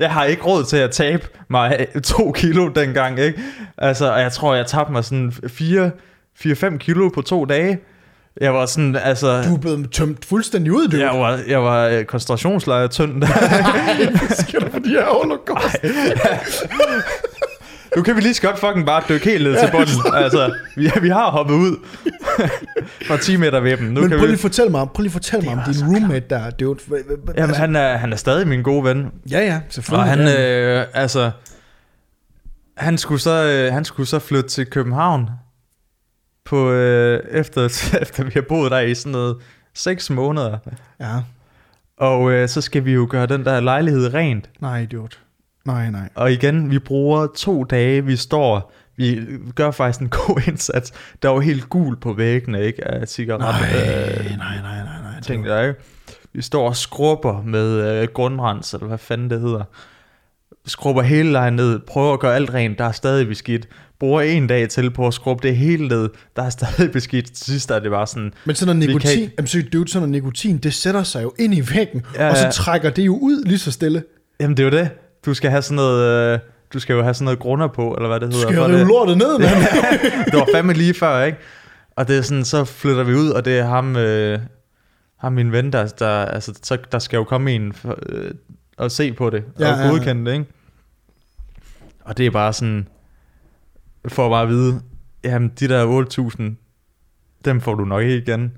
Speaker 2: Jeg har ikke råd til at tabe mig to kilo dengang, ikke? Altså, jeg tror, jeg tabte mig sådan 4-5 kilo på to dage. Jeg var sådan, altså...
Speaker 1: Du er blevet tømt fuldstændig ud, dude.
Speaker 2: Jeg var, jeg var øh, koncentrationslejr tynd.
Speaker 1: skal du for de her holocaust?
Speaker 2: Nu kan vi lige så godt fucking bare dykke helt ned til bunden. Altså, vi, vi har hoppet ud fra 10 meter ved dem. Nu
Speaker 1: Men
Speaker 2: kan
Speaker 1: prøv
Speaker 2: vi...
Speaker 1: lige at fortælle mig, prøv lige at fortælle mig om din roommate der, dude.
Speaker 2: Jamen,
Speaker 1: altså-
Speaker 2: han er, han er stadig min gode ven.
Speaker 1: Ja, ja,
Speaker 2: Og
Speaker 1: selvfølgelig.
Speaker 2: han,
Speaker 1: ja.
Speaker 2: øh, altså... Han skulle, så, øh, han skulle så flytte til København på, øh, efter, efter vi har boet der i sådan noget 6 måneder.
Speaker 1: ja.
Speaker 2: Og øh, så skal vi jo gøre den der lejlighed rent.
Speaker 1: Nej, dude. Nej, nej.
Speaker 2: Og igen, vi bruger to dage, vi står, vi gør faktisk en god indsats. Der var helt gul på væggene, ikke? Af cigaretter.
Speaker 1: Nej,
Speaker 2: øh,
Speaker 1: nej, nej, nej, nej.
Speaker 2: ting der, ikke? Vi står og skrubber med øh, grundrens, eller hvad fanden det hedder. Skrubber hele lejen ned, prøver at gøre alt rent, der er stadig beskidt. Bruger en dag til på at skrubbe det hele ned, der er stadig beskidt. Til sidst er det bare sådan,
Speaker 1: Men sådan noget
Speaker 2: kan
Speaker 1: nikotin, jamen, sygt, dude, sådan noget nikotin, det sætter sig jo ind i væggen,
Speaker 2: Ja,
Speaker 1: og så trækker det jo ud lige så stille.
Speaker 2: jamen det er jo det. Du skal have sådan noget, øh, du skal jo have sådan noget grunder på, eller hvad det
Speaker 1: Du
Speaker 2: hedder.
Speaker 1: skal jo
Speaker 2: for
Speaker 1: rive
Speaker 2: det.
Speaker 1: lortet ned, mand.
Speaker 2: det var fandme lige før, ikke? Og det er sådan, så flytter vi ud, og det er ham, øh, ham min ven, der, der, altså, så, der skal jo komme en for, øh, og se på det,
Speaker 1: Ja,
Speaker 2: ja,
Speaker 1: ja,
Speaker 2: og
Speaker 1: ja.
Speaker 2: godkende det, ikke? Og det er bare sådan, for bare at vide, jamen de der 8.000, dem får du nok ikke igen.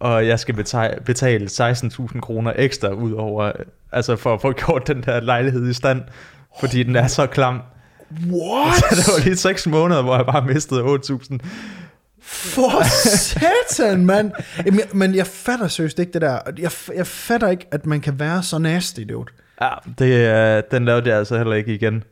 Speaker 2: Og jeg skal betale, betale 16.000 kroner ekstra ud over, altså for at få gjort den der lejlighed i stand, fordi den er så klam.
Speaker 1: What?
Speaker 2: Så det var lige 6 måneder, hvor jeg bare mistede 8.000.
Speaker 1: For satan, mand. Jamen, jeg, men jeg fatter seriøst ikke det der. Jeg, jeg fatter ikke, at man kan være så nasty, dude.
Speaker 2: Ja, det, den lavede jeg altså heller ikke igen.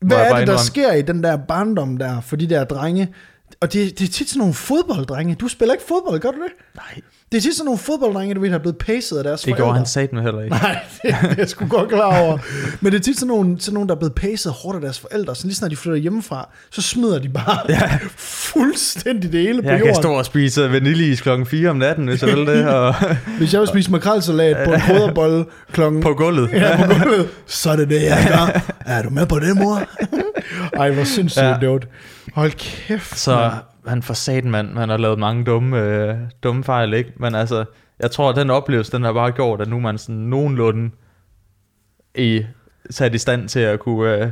Speaker 1: Hvad er det, der sker i den der barndom der, for de der drenge? Og det, det er tit sådan nogle fodbolddrenge. Du spiller ikke fodbold, gør du det?
Speaker 2: Nej,
Speaker 1: Det er tit sådan nogle fodbolddrenge, du ved, der er blevet pacet af deres
Speaker 2: det
Speaker 1: forældre.
Speaker 2: gjorde han sat med heller ikke.
Speaker 1: Nej, det er jeg sgu godt klar over. Men det er tit sådan nogle, sådan nogle der er blevet pacet hårdt af deres forældre, så lige snart de flytter hjemmefra, så smider de bare ja. fuldstændig det hele på
Speaker 2: Jeg kan
Speaker 1: jorden.
Speaker 2: stå og spise vaniljeis klokken 4 om natten, hvis jeg vil det, og
Speaker 1: Hvis jeg vil spise makrelsalat på en krydderbolle klokken...
Speaker 2: på gulvet.
Speaker 1: Ja, på gulvet. Så er det det, jeg gør. Er du med på det, mor? Ej, hvor sindssygt, ja. Dude. Hold kæft,
Speaker 2: Så
Speaker 1: mand.
Speaker 2: Han for satan, mand. Han har lavet mange dumme, øh, dumme fejl, ikke? Men altså, jeg tror, at den oplevelse, den har bare gjort, at nu er man sådan nogenlunde i, sat i stand til at kunne, øh,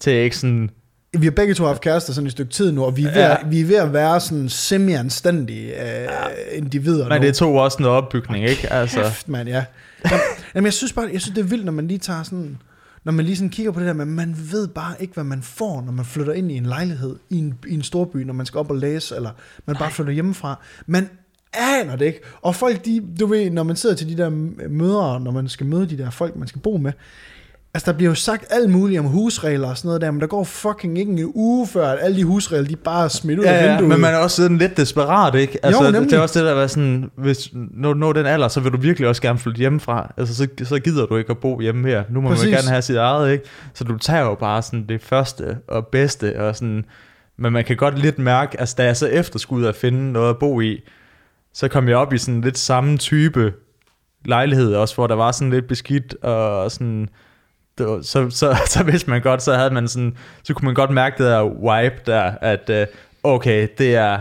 Speaker 2: til ikke sådan,
Speaker 1: Vi har begge to haft kærester sådan et stykke tid nu, og vi er ved,
Speaker 2: Ja.
Speaker 1: vi er ved at være sådan semi-anstændige øh, individer
Speaker 2: men
Speaker 1: nu.
Speaker 2: det tog også noget opbygning, ikke? Altså,
Speaker 1: Kæft, mand, ja. Jamen, jamen, jeg synes bare, jeg synes, det er vildt, når man lige tager sådan, når man lige sådan kigger på det der, men man ved bare ikke, hvad man får, når man flytter ind i en lejlighed i en, i en storby, når man skal op og læse, eller man bare flytter hjemmefra. Man aner det ikke. Og folk, de, du ved, når man sidder til de der møder, når man skal møde de der folk, man skal bo med, Altså, der bliver jo sagt alt muligt om husregler og sådan noget der, men der går fucking ikke en uge før, at alle de husregler, de bare er smidt ud af
Speaker 2: Ja, ja,
Speaker 1: vinduet.
Speaker 2: men man er også sådan lidt desperat, ikke? Altså,
Speaker 1: nemlig.
Speaker 2: det er også det der, var sådan, hvis når du når den alder, så vil du virkelig også gerne flytte hjemmefra. Altså, så, så gider du ikke at bo hjemme her. Nu må
Speaker 1: Præcis.
Speaker 2: man gerne have sit eget, ikke? Så du tager jo bare sådan det første og bedste, og sådan, men man kan godt lidt mærke, altså da jeg så efterskud at finde noget at bo i, så kom jeg op i sådan lidt samme type lejlighed også, hvor der var sådan lidt beskidt, og sådan, var, så, så, så vidste man godt, så havde man sådan, så kunne man godt mærke det der vibe der, at øh, okay, det er,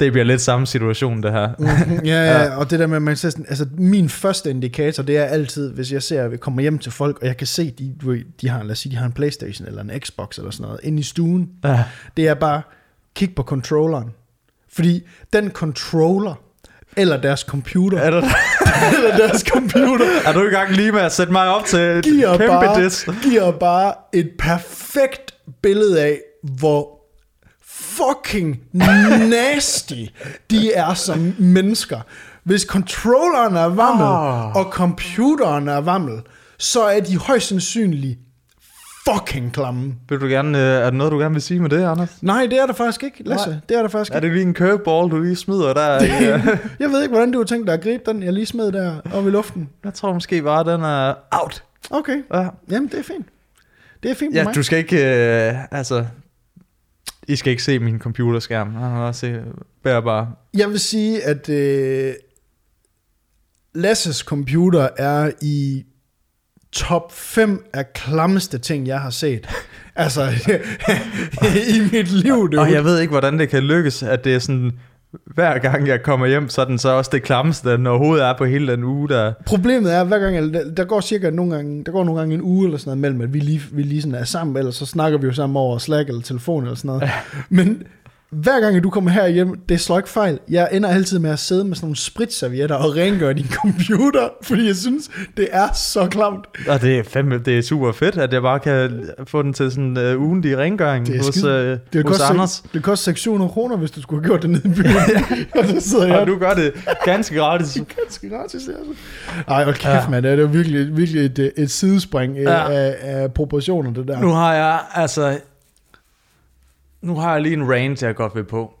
Speaker 2: det bliver lidt samme situation, det her.
Speaker 1: Mhm, ja, ja, og det der med, at man ser sådan, altså min første indikator, det er altid, hvis jeg ser, at vi kommer hjem til folk, og jeg kan se, de, de har, lad os sige, de har en Playstation eller en Xbox eller sådan noget, inde i stuen,
Speaker 2: Ja.
Speaker 1: det er bare, kig på controlleren. Fordi den controller, eller deres computer,
Speaker 2: Er, du,
Speaker 1: eller deres computer,
Speaker 2: er du i gang lige med at sætte mig op til et
Speaker 1: giver
Speaker 2: kæmpe
Speaker 1: bare,
Speaker 2: diss?
Speaker 1: giver bare et perfekt billede af, hvor fucking nasty de er som mennesker. Hvis controlleren er vammel,
Speaker 2: Ah.
Speaker 1: og computeren er vammel, så er de højst sandsynligt fucking klamme.
Speaker 2: Vil du gerne, øh, er der noget, du gerne vil sige med det, Anders?
Speaker 1: Nej, det er der faktisk ikke, Lasse.
Speaker 2: Nej.
Speaker 1: Det er der faktisk
Speaker 2: Er
Speaker 1: ikke.
Speaker 2: det lige en curveball, du lige smider der? i, øh?
Speaker 1: Jeg ved ikke, hvordan du har tænkt dig at gribe den, jeg lige smed der oppe i luften.
Speaker 2: Jeg tror måske bare, den er out.
Speaker 1: Okay,
Speaker 2: Ja,
Speaker 1: jamen det er fint. Det er fint
Speaker 2: ja
Speaker 1: mig.
Speaker 2: du skal ikke, øh, altså, I skal ikke se min computerskærm. Jeg har se, bare.
Speaker 1: Jeg vil sige, at øh, Lasses computer er i top 5 af klammeste ting, jeg har set. altså, i mit liv. Det
Speaker 2: Og jeg ved ikke, hvordan det kan lykkes, at det er sådan, hver gang jeg kommer hjem, så er den så også det klammeste, den overhovedet er på hele den uge, der...
Speaker 1: Problemet er, hver gang, jeg- der, der går cirka nogle gange, der går nogle gange en uge eller sådan noget mellem, at vi lige, vi lige sådan er sammen, eller så snakker vi jo sammen over Slack eller telefon eller sådan noget. Men hver gang du kommer her hjem, det slår ikke fejl. Jeg ender altid med at sidde med sådan nogle spritservietter og rengøre din computer, fordi jeg synes, det er så klamt.
Speaker 2: Og det er, fandme, det er super fedt, at jeg bare kan få den til sådan uh, ugentlig rengøring
Speaker 1: Det er
Speaker 2: hos, uh,
Speaker 1: Det
Speaker 2: hos
Speaker 1: koster,
Speaker 2: Anders.
Speaker 1: det koster 600 kroner, hvis du skulle have gjort det nede i byen. og så sidder jeg
Speaker 2: Og du gør det ganske gratis.
Speaker 1: ganske gratis. Altså. Ej, hold kæft, ja. Mand. Det er jo virkelig, virkelig et, et sidespring ja.
Speaker 2: Ja.
Speaker 1: af, af, proportioner, det der.
Speaker 2: Nu har jeg, altså... Nu har jeg lige en range, jeg godt vil på.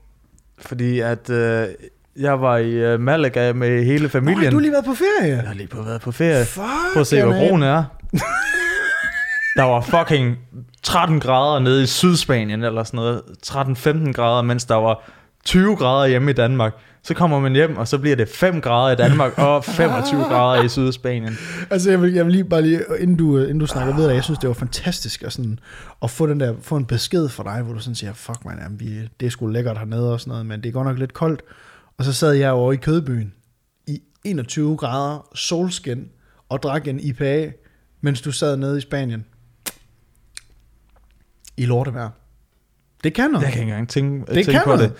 Speaker 2: Fordi at øh, jeg var i øh, Malaga med hele
Speaker 1: Nå,
Speaker 2: familien.
Speaker 1: du har lige været på ferie.
Speaker 2: Jeg har lige på været på ferie.
Speaker 1: Fuck,
Speaker 2: Prøv at se, hvor broen er. Der var fucking 13 grader nede i Sydspanien, eller sådan noget. 13-15 grader, mens der var 20 grader hjemme i Danmark. Så kommer man hjem, og så bliver det 5 grader i Danmark, og 25 grader i Sydspanien.
Speaker 1: Altså, jeg vil, jeg vil lige bare lige, inden du, inden du snakker videre, jeg synes, det var fantastisk at, sådan, at få, den der, få en besked fra dig, hvor du sådan siger, fuck man, jamen, vi, det er sgu lækkert hernede og sådan noget, men det er godt nok lidt koldt. Og så sad jeg over i Kødbyen i 21 grader solskin og drak en IPA, mens du sad nede i Spanien. I lortevejr. Det kan noget.
Speaker 2: Jeg kan ikke engang tænke,
Speaker 1: Det
Speaker 2: tænke på
Speaker 1: noget.
Speaker 2: det.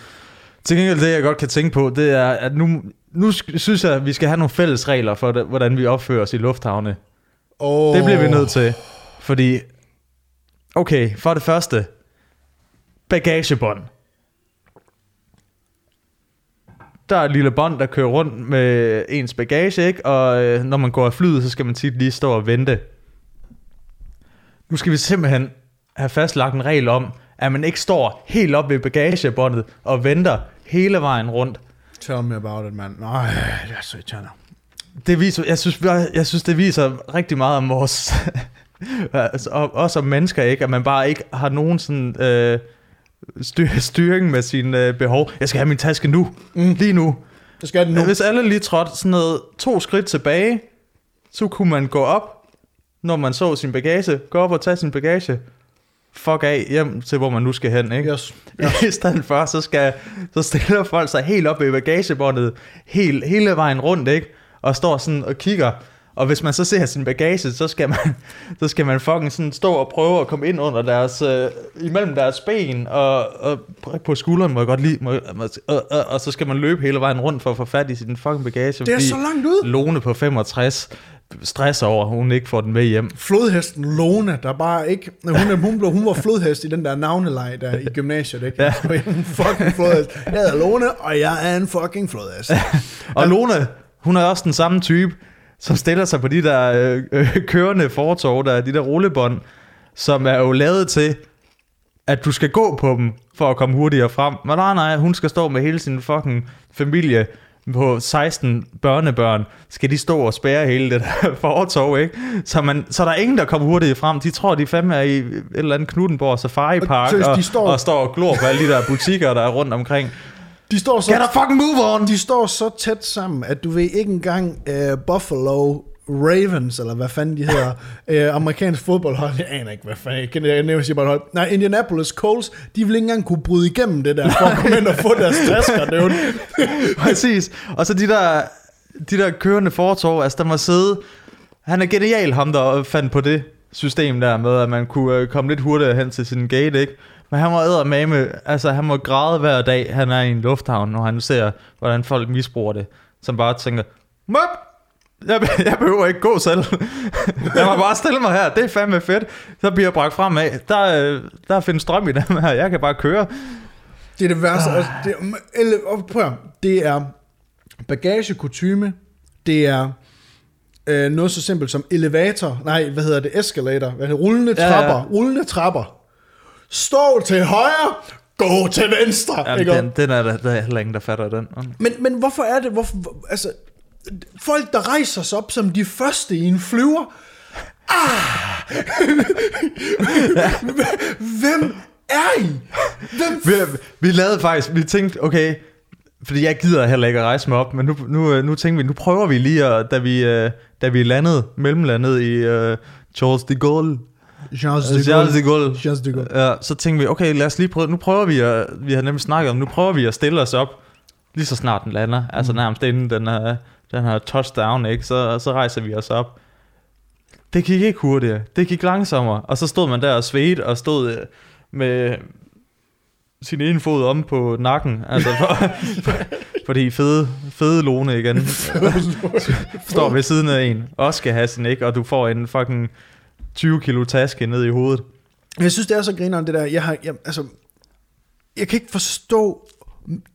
Speaker 2: Til gengæld det, jeg godt kan tænke på, det er, at nu, nu synes jeg, at vi skal have nogle fælles regler for, det, hvordan vi opfører os i lufthavne.
Speaker 1: Oh.
Speaker 2: Det bliver vi nødt til. Fordi, okay, for det første, bagagebånd. Der er et lille bånd, der kører rundt med ens bagage, ikke? Og øh, når man går af flyet, så skal man tit lige stå og vente. Nu skal vi simpelthen have fastlagt en regel om, at man ikke står helt op ved bagagebåndet og venter hele vejen rundt.
Speaker 1: Tell me about it, man. Nej, det er så irriterende.
Speaker 2: Det viser, jeg synes, jeg synes, det viser rigtig meget om vores, altså, og- også om mennesker, ikke? At man bare ikke har nogen sådan øh, styr, styring med sine øh, behov. Jeg skal have min taske nu,
Speaker 1: Mm.
Speaker 2: lige nu.
Speaker 1: Det skal det nu.
Speaker 2: Hvis alle lige trådte sådan noget to skridt tilbage, så kunne man gå op, når man så sin bagage, gå op og tage sin bagage, fuck af hjem til, hvor man nu skal hen, ikke?
Speaker 1: Yes.
Speaker 2: I stedet for, så, skal, så stiller folk sig helt op i bagagebåndet, helt, hele vejen rundt, ikke? Og står sådan og kigger. Og hvis man så ser sin bagage, så skal man, så skal man fucking sådan stå og prøve at komme ind under deres, øh, imellem deres ben, og, og på skulderen, må jeg godt lide, må, og, og, og, så skal man løbe hele vejen rundt for at få fat i sin fucking bagage.
Speaker 1: Det er så langt ud.
Speaker 2: Lone på 65 stresser over, at hun ikke får den med hjem.
Speaker 1: flodhesten Lone, der bare ikke... Hun, er, hun, blev, hun var flodhest i den der navneleje der i gymnasiet, ikke?
Speaker 2: Ja.
Speaker 1: En fucking flodhest. Jeg hedder Lone, og jeg er en fucking flodhest.
Speaker 2: Og Lone, hun er også den samme type, som stiller sig på de der øh, øh, kørende fortov, der er de der rullebånd, som er jo lavet til, at du skal gå på dem, for at komme hurtigere frem. Men nej, nej, hun skal stå med hele sin fucking familie på 16 børnebørn, skal de stå og spære hele det der fortov, ikke? Så, man, så der er ingen, der kommer hurtigt frem. De tror, de fandme er i et eller andet Knuttenborg Safari Park, og,
Speaker 1: de står-
Speaker 2: og står og glor på alle de der butikker, der er rundt omkring.
Speaker 1: De står så,
Speaker 2: Get a fucking move on!
Speaker 1: de står så tæt sammen, at du ved ikke engang uh, Buffalo Ravens, eller hvad fanden de hedder, øh, amerikansk fodboldhold, jeg aner ikke, hvad fanden, jeg kender, jeg nævner bare hold. Nej, Indianapolis Colts, de vil ikke engang kunne bryde igennem det der, for at komme ind og få deres tasker, er jo
Speaker 2: Præcis. Og så de der, de der kørende fortov, altså der må sidde... Han er genial, ham der fandt på det system der med, at man kunne øh, komme lidt hurtigere hen til sin gate, ikke? Men han må med, altså han må græde hver dag, han er i en lufthavn, når han ser, hvordan folk misbruger det. Som bare tænker, Møp! Jeg, jeg behøver ikke gå selv. jeg må bare stille mig her. Det er fandme fedt. Så bliver jeg bragt frem af. Der, øh, der findes strøm i dem her. Jeg kan bare køre.
Speaker 1: Det er det værste. Ah. Det, er, prøv det er bagagekutyme. Det er øh, noget så simpelt som elevator. Nej, hvad hedder det? Escalator. Hvad hedder det? Rullende trapper. Ja, ja. Rullende trapper. Stå til højre, gå til venstre.
Speaker 2: Jamen, ikke? Den, den er der, der er heller ingen, der fatter den.
Speaker 1: Men, men hvorfor er det, hvorfor, altså, folk, der rejser sig op som de første i en flyver, ah, hvem er I? Hvem
Speaker 2: vi, vi lavede faktisk, vi tænkte, okay, fordi jeg gider heller ikke at rejse mig op, men nu, nu, nu tænkte vi, nu prøver vi lige, at, da, vi, øh, da vi landede, mellemlandet i uh, Charles de Gaulle,
Speaker 1: Charles de Gaulle. Charles de Gaulle.
Speaker 2: Charles de Gaulle. Ja, så tænkte vi, okay, lad os lige prøve, nu prøver vi at, vi har nemlig snakket om, nu prøver vi at stille os op, lige så snart den lander, altså mm. nærmest inden den, uh, den her touchdown, ikke? Så, så rejser vi os op. Det gik ikke hurtigere, det gik langsommere, og så stod man der og svedte, og stod øh, med sin ene fod om på nakken, altså for, for, fordi fede, fede lone igen står ved siden af en, og skal have sin, ikke? Og du får en fucking 20 kilo taske ned i hovedet.
Speaker 1: Jeg synes, det er så grineren, det der. Jeg, har, jeg, altså, jeg kan ikke forstå,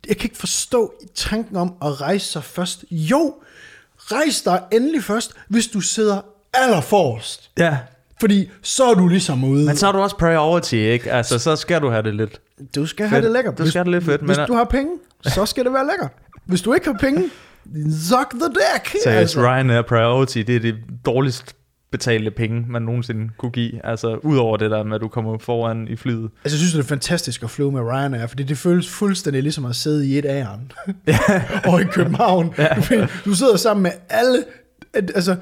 Speaker 1: jeg kan ikke forstå tanken om at rejse sig først. Jo, rejs dig endelig først, hvis du sidder allerforrest.
Speaker 2: Ja.
Speaker 1: Fordi så er du ligesom ude.
Speaker 2: Men så er du også priority, ikke? Altså, så skal du have det lidt
Speaker 1: Du skal fedt. have det lækkert.
Speaker 2: Du skal have det lidt fedt.
Speaker 1: Hvis men... du har penge, så skal det være lækkert. Hvis du ikke har penge, suck the deck.
Speaker 2: Så altså. Ryan er priority, det er det dårligst betalte penge, man nogensinde kunne give. Altså, udover det der med, at du kommer foran i flyet.
Speaker 1: Altså, jeg synes, det er fantastisk at flyve med Ryanair, fordi det føles fuldstændig ligesom at sidde i et æren. og i København. Ja. Du, du sidder sammen med alle... Altså,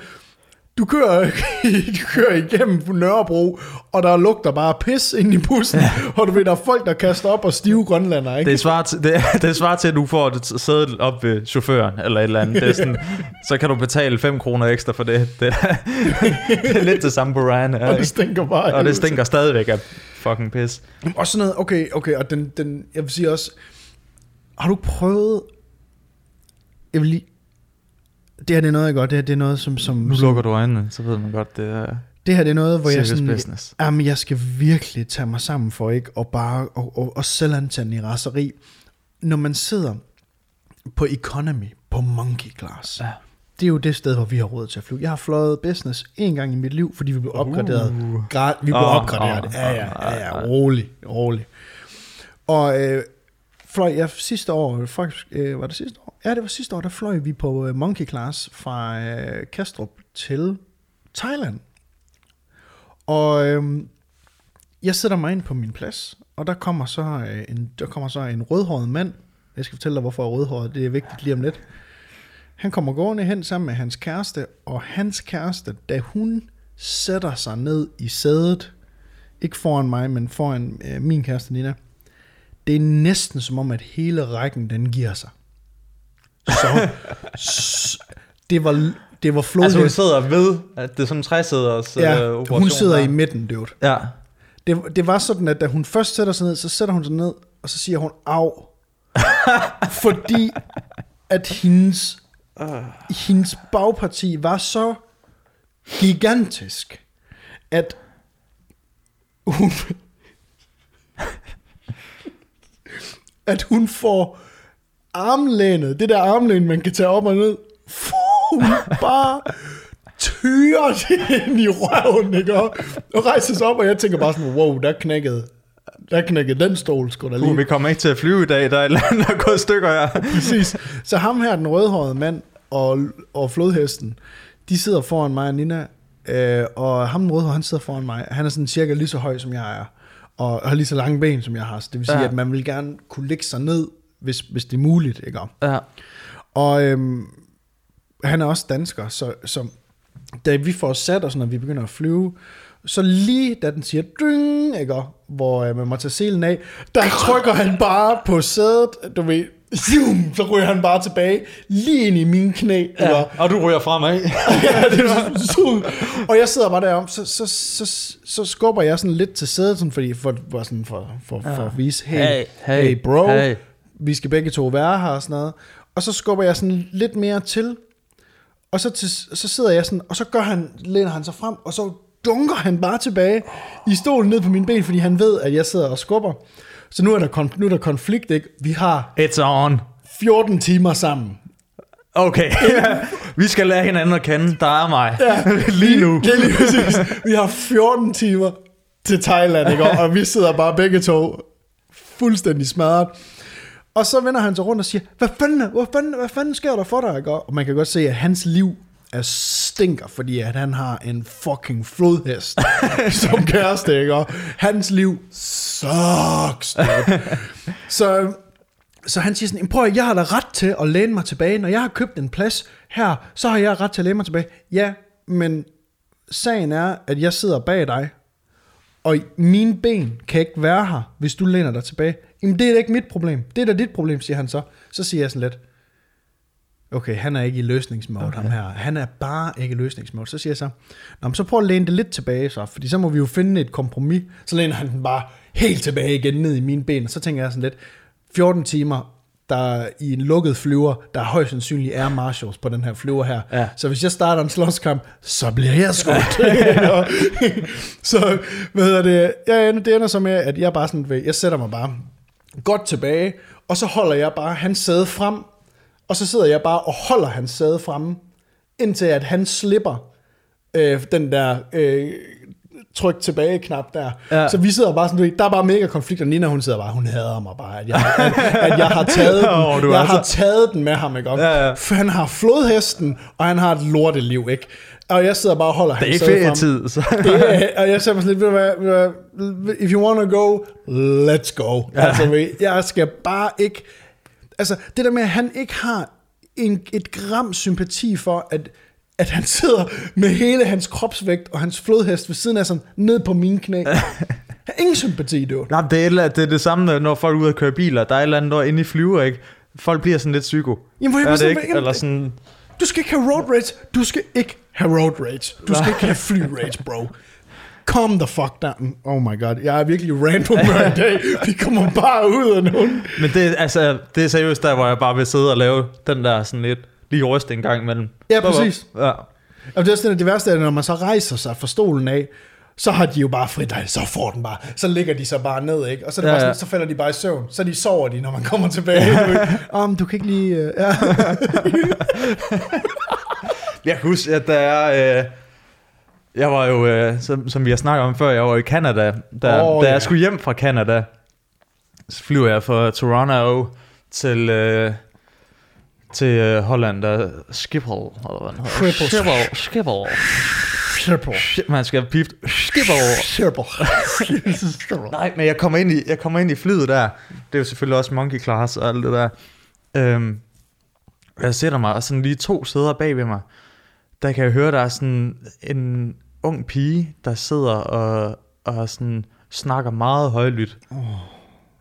Speaker 1: du kører, du kører igennem Nørrebro, og der lugter bare pis ind i bussen, ja. og du ved, der er folk, der kaster op og stive grønlander, ikke?
Speaker 2: Det svarer til, det, det svarer til at du får det sædet op ved chaufføren, eller et eller andet. Det er sådan, så kan du betale 5 kroner ekstra for det. Det, det er lidt det samme på Ryan. Ja,
Speaker 1: og det stinker bare.
Speaker 2: Og det stinker stadigvæk af fucking pis.
Speaker 1: Og sådan noget, okay, okay, og den, den, jeg vil sige også, har du prøvet, jeg vil lige, det her det er noget, jeg godt. Det her det er noget, som... som
Speaker 2: nu lukker du øjnene, så ved man godt, det er...
Speaker 1: Det her det er noget, hvor jeg sådan... Business. Jamen, jeg skal virkelig tage mig sammen for ikke og bare og, og, og selvantænde i raseri. Når man sidder på economy, på monkey class, ja. det er jo det sted, hvor vi har råd til at flyve. Jeg har fløjet business en gang i mit liv, fordi vi blev opgraderet. Uh. Grad, vi blev uh, opgraderet. Uh, ja, ja, ja, ja, rolig, rolig. Og øh, fløj jeg sidste år, faktisk, øh, var det sidste år? Ja, det var sidste år, der fløj vi på øh, Monkey Class fra øh, Kastrup til Thailand. Og øh, jeg sætter mig ind på min plads, og der kommer så øh, en, der kommer så en rødhåret mand. Jeg skal fortælle dig, hvorfor rødhåret, det er vigtigt lige om lidt. Han kommer gående hen sammen med hans kæreste, og hans kæreste, da hun sætter sig ned i sædet, ikke foran mig, men foran øh, min kæreste Nina, det er næsten som om, at hele rækken, den giver sig. Så, det var, det var flodhest.
Speaker 2: Altså hun sidder ved, at det er sådan en træsæders
Speaker 1: ja, øh, operation. hun sidder der. i midten, dude.
Speaker 2: Ja.
Speaker 1: Det, det var sådan, at da hun først sætter sig ned, så sætter hun sig ned, og så siger hun, af. fordi at hendes, uh. hendes bagparti var så gigantisk, at hun, at hun får armlænet, det der armlæn, man kan tage op og ned, hun bare tyrer det ind i røven, ikke? Og, og rejser sig op, og jeg tænker bare sådan, wow, der knækkede der knækkede den stol, skulle der lige. Uh,
Speaker 2: vi kommer ikke til at flyve i dag, der er et eller andet, der er gået stykker her.
Speaker 1: Præcis. Så ham her, den rødhårede mand og, og flodhesten, de sidder foran mig og Nina, øh, og ham den rødhårede, han sidder foran mig. Han er sådan cirka lige så høj, som jeg er og har lige så lange ben, som jeg har. Så det vil sige, ja. at man vil gerne kunne lægge sig ned, hvis, hvis det er muligt. Ikke?
Speaker 2: Ja.
Speaker 1: Og øhm, han er også dansker, så, så da vi får sat os, når vi begynder at flyve, så lige da den siger ding, ikke, hvor øh, man må tage selen af, der trykker han bare på sædet, du ved, zoom, så ryger han bare tilbage, lige ind i mine knæ, ikke?
Speaker 2: Ja, og du ryger fremad.
Speaker 1: ja, det sådan, og jeg sidder bare derom, så, så, så, så skubber jeg sådan lidt til sædet, sådan, fordi for, for, sådan, for, for, for at vise, hey,
Speaker 2: Hey, hey,
Speaker 1: hey bro,
Speaker 2: hey.
Speaker 1: Vi skal begge to være her og sådan noget. Og så skubber jeg sådan lidt mere til, og så, til, så sidder jeg sådan, og så gør han, læner han sig frem, og så dunker han bare tilbage i stolen ned på mine ben, fordi han ved, at jeg sidder og skubber. Så nu er der, kon- nu er der konflikt, ikke? Vi har
Speaker 2: It's on.
Speaker 1: 14 timer sammen.
Speaker 2: Okay, vi skal lære hinanden at kende. Der er mig. Ja. Lige nu.
Speaker 1: Er lige præcis. Vi har 14 timer til Thailand, ikke? Og vi sidder bare begge to fuldstændig smadret. Og så vender han sig rundt og siger, hvad fanden, hvad fanden, hvad fanden sker der for dig? Og man kan godt se, at hans liv er stinker, fordi at han har en fucking flodhest som kæreste, ikke? Og hans liv sucks. Så, så han siger sådan, prøv at, jeg har da ret til at læne mig tilbage. Når jeg har købt en plads her, så har jeg ret til at læne mig tilbage. Ja, men sagen er, at jeg sidder bag dig, og mine ben kan ikke være her, hvis du læner dig tilbage. Jamen, det er da ikke mit problem. Det er da dit problem, siger han så. Så siger jeg sådan lidt, okay, han er ikke i løsningsmode, okay. ham her. Han er bare ikke i løsningsmode. Så siger jeg så, Nå, men så prøv at læne det lidt tilbage så, fordi så må vi jo finde et kompromis. Så læner han den bare helt tilbage igen ned i mine ben, og så tænker jeg sådan lidt, 14 timer, der i en lukket flyver, der er højst sandsynligt er marshals på den her flyver her.
Speaker 2: Ja.
Speaker 1: Så hvis jeg starter en slåskamp, så bliver jeg skudt. så hvad hedder det, jeg ender, det ender så med, at jeg bare sådan, ved- jeg sætter mig bare godt tilbage, og så holder jeg bare hans sæde frem, og så sidder jeg bare og holder hans sæde fremme, indtil at han slipper øh, den der øh, tryk tilbage knap der.
Speaker 2: Ja.
Speaker 1: Så vi sidder bare sådan, der er bare mega konflikt, og Nina hun sidder bare, hun hader mig bare, at jeg, at, at jeg har taget den,
Speaker 2: er
Speaker 1: jeg har
Speaker 2: altså-
Speaker 1: taget den med ham, ikke?
Speaker 2: Ja, ja.
Speaker 1: For han har flodhesten, og han har et lorteliv, ikke? Og jeg sidder bare og holder
Speaker 2: Det er ikke ferietid, så...
Speaker 1: Det er, og jeg mig sådan lidt, ved du hvad, if you wanna go, let's go. Ja. Altså, jeg skal bare ikke, altså det der med, at han ikke har en, et gram sympati for, at, at han sidder med hele hans kropsvægt og hans flodhest ved siden af sådan, ned på mine knæ. Jeg har ingen sympati, du.
Speaker 2: Nej, det er, et- det er det samme, når folk er ude at køre biler. Der er et eller andet, der er inde i flyver, ikke? Folk bliver sådan lidt psyko.
Speaker 1: Jamen, hvor
Speaker 2: er det
Speaker 1: sådan,
Speaker 2: ikke? Eller sådan...
Speaker 1: Du skal ikke have road rage. Du skal ikke have road rage. Du skal ikke have fly rage, bro. Calm the fuck down. Oh my god. Jeg er virkelig random i dag. Vi kommer bare ud af nogen.
Speaker 2: Men det, altså, det er seriøst der, hvor jeg bare vil sidde og lave den der sådan lidt lige ryste en gang imellem.
Speaker 1: Ja, præcis.
Speaker 2: Ja.
Speaker 1: Og det er sådan, det værste er, når man så rejser sig fra stolen af, så har de jo bare frit, så får den bare, så ligger de så bare ned, ikke? Og så, er det
Speaker 2: Ja,
Speaker 1: bare sådan,
Speaker 2: ja.
Speaker 1: så falder de bare i søvn. Så de sover de, når man kommer tilbage. Ved. Om du kan ikke lige... Uh, ja.
Speaker 2: Jeg kan huske, at der er... Øh, jeg var jo, øh, som, som vi har snakket om før, jeg var i Canada. Da, oh, da
Speaker 1: ja.
Speaker 2: jeg skulle hjem fra Canada, så flyver jeg fra Toronto til, øh, til øh, Holland, der Schiphol, eller hvad den hedder.
Speaker 1: Schiphol.
Speaker 2: Schiphol. Schiphol. Man skal have pipt. Schiphol.
Speaker 1: Sherpa.
Speaker 2: Nej, men jeg kommer ind i, jeg kommer ind i flyet der. Det er jo selvfølgelig også monkey class og alt det der. Øhm, jeg sætter mig og sådan lige to sæder bag ved mig. Der kan jeg høre, der er sådan en ung pige, der sidder og, og sådan snakker meget højlydt. Oh.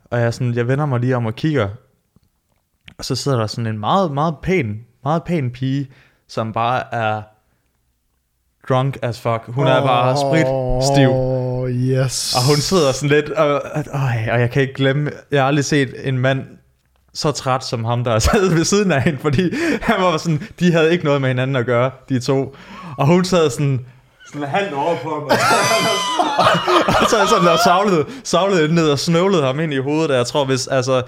Speaker 2: Og jeg, sådan, jeg vender mig lige om og kigger. Og så sidder der sådan en meget, meget pæn, meget pæn pige, som bare er drunk as fuck. Hun er bare spritstiv.
Speaker 1: Oh, yes.
Speaker 2: Og hun sidder sådan lidt, og, og, og jeg kan ikke glemme, jeg har aldrig set en mand så træt som ham, der sad ved siden af hende, fordi han var sådan, de havde ikke noget med hinanden at gøre, de to. Og hun sad sådan, sådan halvt over på ham, og, og så er jeg sådan der savlede, savlede ned og snøvlede ham ind i hovedet, og jeg tror, hvis, altså,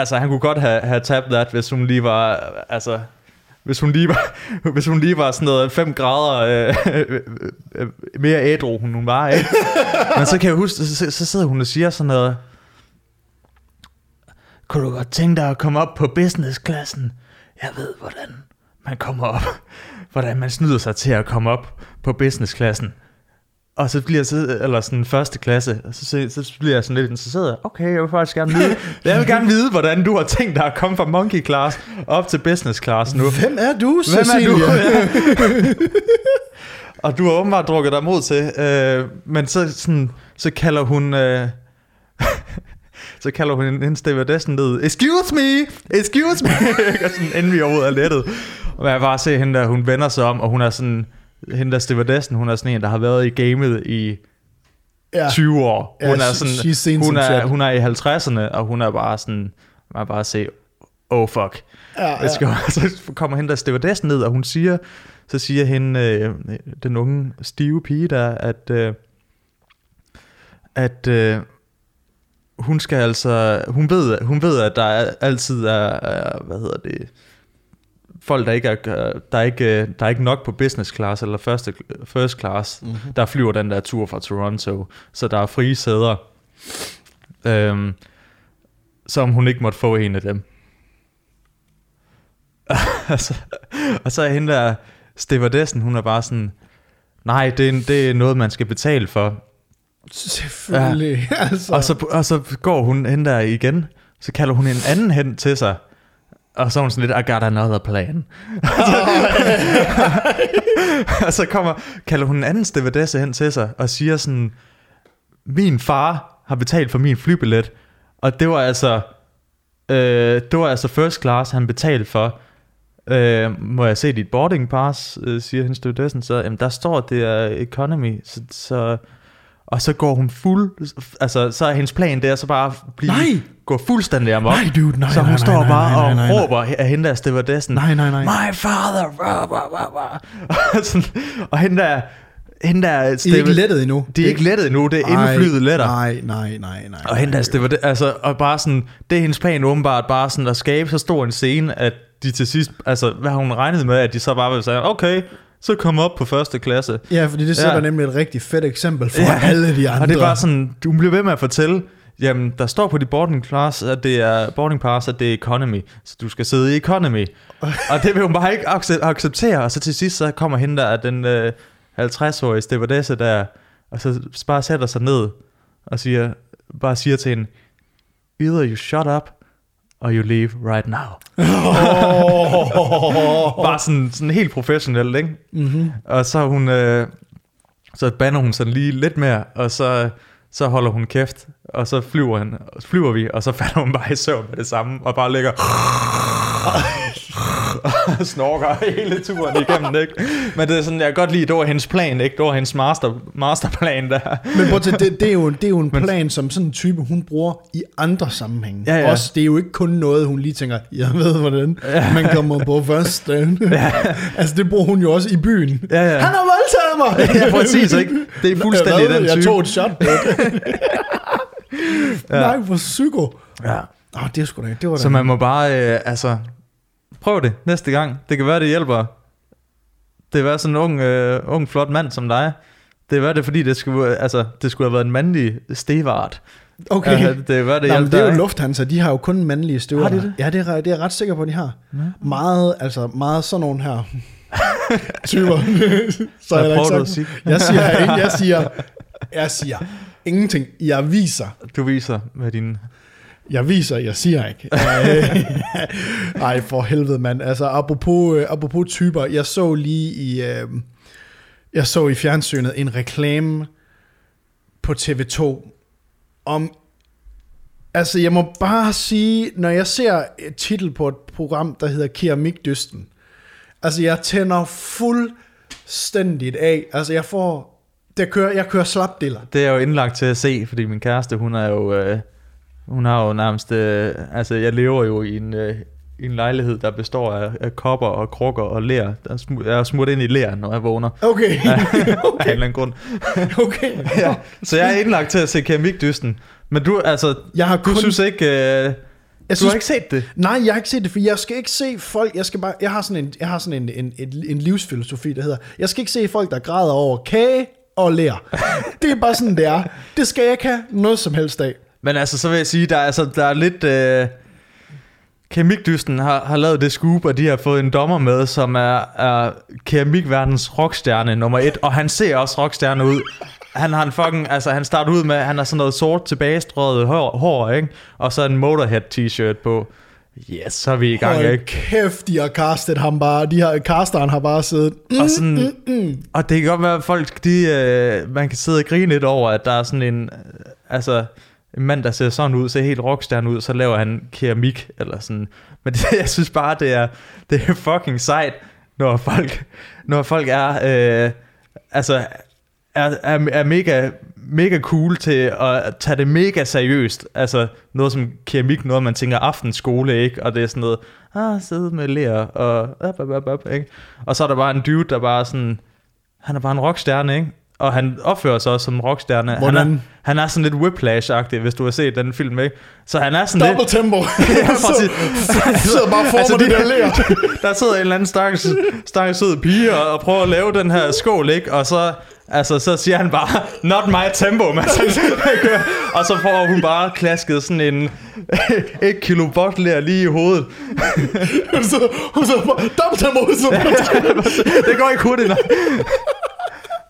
Speaker 2: altså han kunne godt have, have tabt that, hvis hun lige var, altså, hvis hun lige var, hvis hun lige var sådan noget 5 grader øh, øh, øh, mere ædru, end hun var, ikke? Men så kan jeg huske, så, så sidder hun og siger sådan noget, kunne du godt tænke dig at komme op på business-klassen? Jeg ved, hvordan man kommer op. Hvordan man snyder sig til at komme op på business-klassen. Og så bliver jeg så, eller sådan første klasse, og så, så, så bliver jeg sådan lidt interesseret. Okay, jeg vil faktisk gerne vide, jeg vil gerne vide, hvordan du har tænkt dig at komme fra monkey class op til business class nu.
Speaker 1: Hvem er du,
Speaker 2: Hvem er
Speaker 1: Cecilia?
Speaker 2: du? Ja. og du har åbenbart drukket dig mod til, øh, men så, sådan, så kalder hun... Øh, så kalder hun en, en stewardessen ned, excuse me, excuse me, og sådan inden vi er ud af lettet. Og jeg bare se hende der, hun vender sig om, og hun er sådan, hende der stewardessen, hun er sådan en, der har været i gamet i
Speaker 1: Ja.
Speaker 2: 20 år.
Speaker 1: Ja,
Speaker 2: Hun er
Speaker 1: she-
Speaker 2: sådan, hun er, hun er i 50'erne, og hun er bare sådan, man bare se, oh fuck.
Speaker 1: Ja,
Speaker 2: skal, så kommer hende der stewardessen ned, og hun siger, så siger hende, øh, den unge stive pige der, at, øh, at øh, hun skal altså, hun ved, hun ved, at der er, altid er, er, hvad hedder det, folk, der ikke er, der er ikke, der er ikke nok på business class eller første, first class, mm-hmm. der flyver den der tur fra Toronto, så der er frie sæder, øhm, som hun ikke måtte få en af dem. altså, og så er hende der stewardessen, hun er bare sådan, nej, det er, det er noget, man skal betale for.
Speaker 1: Selvfølgelig. Ja. Altså.
Speaker 2: Og så, og så går hun hen der igen, så kalder hun en anden hen til sig, og så er hun sådan lidt, I got another plan. og så kommer, kalder hun en anden stewardesse hen til sig, og siger sådan, min far har betalt for min flybillet, og det var altså, øh, det var altså first class, han betalte for. Øh, må jeg se dit boarding pass, øh, siger hendes stewardessen, så jamen, der står, det er economy, så, så og så går hun fuld, altså så er hendes plan der så bare blive,
Speaker 1: Nej!
Speaker 2: gå fuldstændig amok.
Speaker 1: Nej, dude, nej,
Speaker 2: så hun
Speaker 1: nej,
Speaker 2: står
Speaker 1: nej,
Speaker 2: bare
Speaker 1: nej, nej, nej,
Speaker 2: og
Speaker 1: nej.
Speaker 2: råber af hende der stewardessen.
Speaker 1: Nej, nej, nej.
Speaker 2: My father, blah, blah, blah, blah. Og sådan, og hende der, hende der
Speaker 1: I er ikke lettet endnu.
Speaker 2: De er ikke lettet endnu, det er flyet letter.
Speaker 1: Nej, nej, nej, nej.
Speaker 2: Og hende der, det, altså, og bare sådan, det er hendes plan åbenbart, bare sådan at skabe så stor en scene, at de til sidst, altså, hvad har hun regnet med, at de så bare vil sige, okay, så kom op på første klasse.
Speaker 1: Ja, fordi det sætter
Speaker 2: Ja.
Speaker 1: nemlig et rigtig fedt eksempel for ja. alle de andre.
Speaker 2: Og det er bare sådan, du bliver ved med at fortælle, jamen, der står på dit boarding class, at det er boarding pass, at det er economy, så du skal sidde i economy. og det vil hun bare ikke acce- acceptere, og så til sidst, så kommer hende der, at den øh, 50-årige stewardesse der, og så bare sætter sig ned, og siger, bare siger til hende, either you shut up, or you leave right now. Bare sådan, sådan helt professionelt, ikke?
Speaker 1: mm-hmm.
Speaker 2: Og så hun, øh, så bander hun sådan lige lidt mere, og så, så holder hun kæft, og så flyver, han, flyver vi, og så falder hun bare i søvn med det samme, og bare ligger og snorker hele turen igennem, ikke? Men det er sådan, jeg kan godt lide, det var hendes plan, ikke? Det var hendes master, masterplan der.
Speaker 1: Men prøv tænke, det, det, er jo, det er jo en plan, som sådan en type, hun bruger i andre sammenhænge.
Speaker 2: Ja, ja.
Speaker 1: Også, det er jo ikke kun noget, hun lige tænker, jeg ved, hvordan man kommer på først. Ja. altså, det bruger hun jo også i byen.
Speaker 2: Ja, ja.
Speaker 1: Han har voldtaget mig!
Speaker 2: Ja, præcis, ikke? Det er fuldstændig
Speaker 1: Hvad?
Speaker 2: den
Speaker 1: Jeg
Speaker 2: type.
Speaker 1: tog et shot. ja. Nej, hvor psyko.
Speaker 2: Ja.
Speaker 1: Åh, det er sgu da, det var da.
Speaker 2: Så man må bare, øh, altså, prøv det næste gang. Det kan være, det hjælper. Det var sådan en ung, øh, ung flot mand som dig. Det var det, fordi det skulle, altså, det skulle have været en mandlig stevart.
Speaker 1: Okay.
Speaker 2: Altså, det var det,
Speaker 1: Nå, men det er jo. Lufthansa, de har jo kun mandlige støver.
Speaker 2: Har de det?
Speaker 1: Ja, det er, det er jeg ret sikker på, de har. Meget, altså meget sådan nogle her typer. Så er
Speaker 2: prøver du
Speaker 1: ikke sagt.
Speaker 2: sige?
Speaker 1: Jeg siger, ikke, jeg siger, jeg siger ingenting. Jeg viser.
Speaker 2: Du viser med din...
Speaker 1: Jeg viser, jeg siger ikke. Nej, for helvede, mand. Altså, apropos, øh, apropos typer, jeg så lige i, øh, jeg så i fjernsynet en reklame på TV2 om, altså jeg må bare sige, når jeg ser et titel på et program, der hedder Keramikdysten, altså jeg tænder fuldstændigt af. Altså jeg får, det kører, jeg kører slapdiller.
Speaker 2: Det er jo indlagt til at se, fordi min kæreste, hun er jo... Øh, hun har jo nærmest... Øh, altså, jeg lever jo i en... Øh, i en lejlighed, der består af, af kopper og krukker og ler. Der er smu- jeg er smurt ind i ler, når jeg vågner.
Speaker 1: Okay,
Speaker 2: Ja, af en eller anden grund.
Speaker 1: okay.
Speaker 2: ja. Så jeg er indlagt til at se keramikdysten. Men du, altså,
Speaker 1: Jeg har
Speaker 2: du
Speaker 1: kun,
Speaker 2: synes ikke... Øh,
Speaker 1: jeg
Speaker 2: du
Speaker 1: synes,
Speaker 2: har ikke set det?
Speaker 1: Nej, jeg har ikke set det, for jeg skal ikke se folk, jeg skal bare, jeg har sådan en, jeg har sådan en, en, en, en livsfilosofi, der hedder, jeg skal ikke se folk, der græder over kage og lær. Det er bare sådan, det er. Det skal jeg ikke have noget som helst af.
Speaker 2: Men altså, så vil jeg sige, der er, altså, der er lidt... Øh, Keramikdysten har, har lavet det scoop, og de har fået en dommer med, som er, er keramikverdens rockstjerne nummer et, og han ser også rockstjerne ud. han har en fucking, altså han starter ud med, han har sådan noget sort tilbagestrøget hår, hår ikke? Og så en Motorhead t-shirt på. Yes, så er vi i gang,
Speaker 1: Hold
Speaker 2: ikke?
Speaker 1: kæft, de har castet ham bare. De har, casteren har bare siddet... Mm,
Speaker 2: Og, sådan,
Speaker 1: mm, mm.
Speaker 2: og det kan godt være, at folk, de, øh, man kan sidde og grine lidt over, at der er sådan en, øh, altså, en mand, der ser sådan ud, ser helt rockstjerne ud, så laver han keramik, eller sådan. Men det, jeg synes bare, det er, det er fucking sejt, når folk, når folk er, øh, altså, er, er, er mega, mega cool til at tage det mega seriøst. Altså noget som keramik, noget man tænker aftenskole, ikke? Og det er sådan noget, ah, sidde med lær og op, op, op, op, ikke? Og så er der bare en dude, der bare sådan, han er bare en rockstjerne, ikke? Og han opfører sig også som rockstjerne. Han er,
Speaker 1: Hvordan?
Speaker 2: han er sådan lidt whiplash-agtig, hvis du har set den film, ikke? Så han er sådan
Speaker 1: Double
Speaker 2: lidt...
Speaker 1: tempo.
Speaker 2: Ja, præcis.
Speaker 1: så sidder bare for altså,
Speaker 2: de-
Speaker 1: det der lær.
Speaker 2: der sidder en eller anden stakkels, stakkels sød pige og, og prøver at lave den her skål, ikke? Og så, altså, så siger han bare, not my tempo, man. og så får hun bare klasket sådan en et kilo botler lige i hovedet.
Speaker 1: Hun sidder, bare, double tempo.
Speaker 2: Det går ikke hurtigt nok.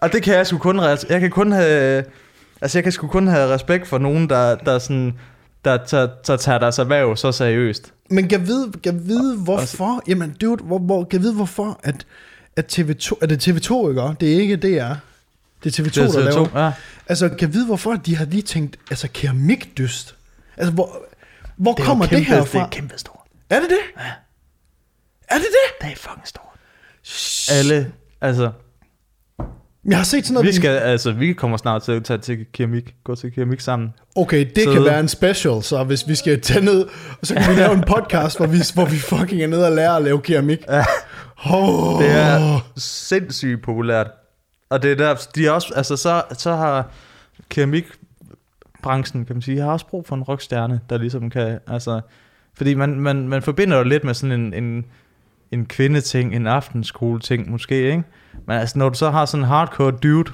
Speaker 2: Og det kan jeg sgu kun, jeg kan kun have, altså jeg kan sgu kun have respekt for nogen, der, der sådan, der, der, der tager deres erhverv så seriøst.
Speaker 1: Men kan vide, kan vide hvorfor, jamen dude, hvor, hvor, kan vide hvorfor, at, at TV2, er det TV2, ikke? Det er ikke DR. Det er TV2,
Speaker 2: Det er
Speaker 1: der laver.
Speaker 2: TV2, ja.
Speaker 1: Altså, kan vide hvorfor, de har lige tænkt, altså keramikdyst. Altså, hvor, hvor
Speaker 2: Det er
Speaker 1: kommer det
Speaker 2: kæmpe,
Speaker 1: her
Speaker 2: Det er
Speaker 1: fra?
Speaker 2: kæmpe stort.
Speaker 1: Er det det?
Speaker 2: Ja.
Speaker 1: Er det det?
Speaker 2: Det er fucking stort. Alle, altså,
Speaker 1: Jeg har set sådan noget.
Speaker 2: vi skal, altså, vi kommer snart til at tage til keramik, gå til keramik sammen.
Speaker 1: Okay, det
Speaker 2: Så-
Speaker 1: kan være en special, så hvis vi skal tage ned, så kan vi lave en podcast, hvor vi, hvor vi fucking er nede og lærer at lave keramik.
Speaker 2: Ja.
Speaker 1: Oh.
Speaker 2: Det er sindssygt populært. Og det er der, de er også, altså så, så har keramikbranchen, kan man sige, har også brug for en rockstjerne, der ligesom kan, altså, fordi man, man, man forbinder jo lidt med sådan en, en, en kvindeting, en aftenskole ting måske, ikke? Men altså, når du så har sådan en hardcore dude,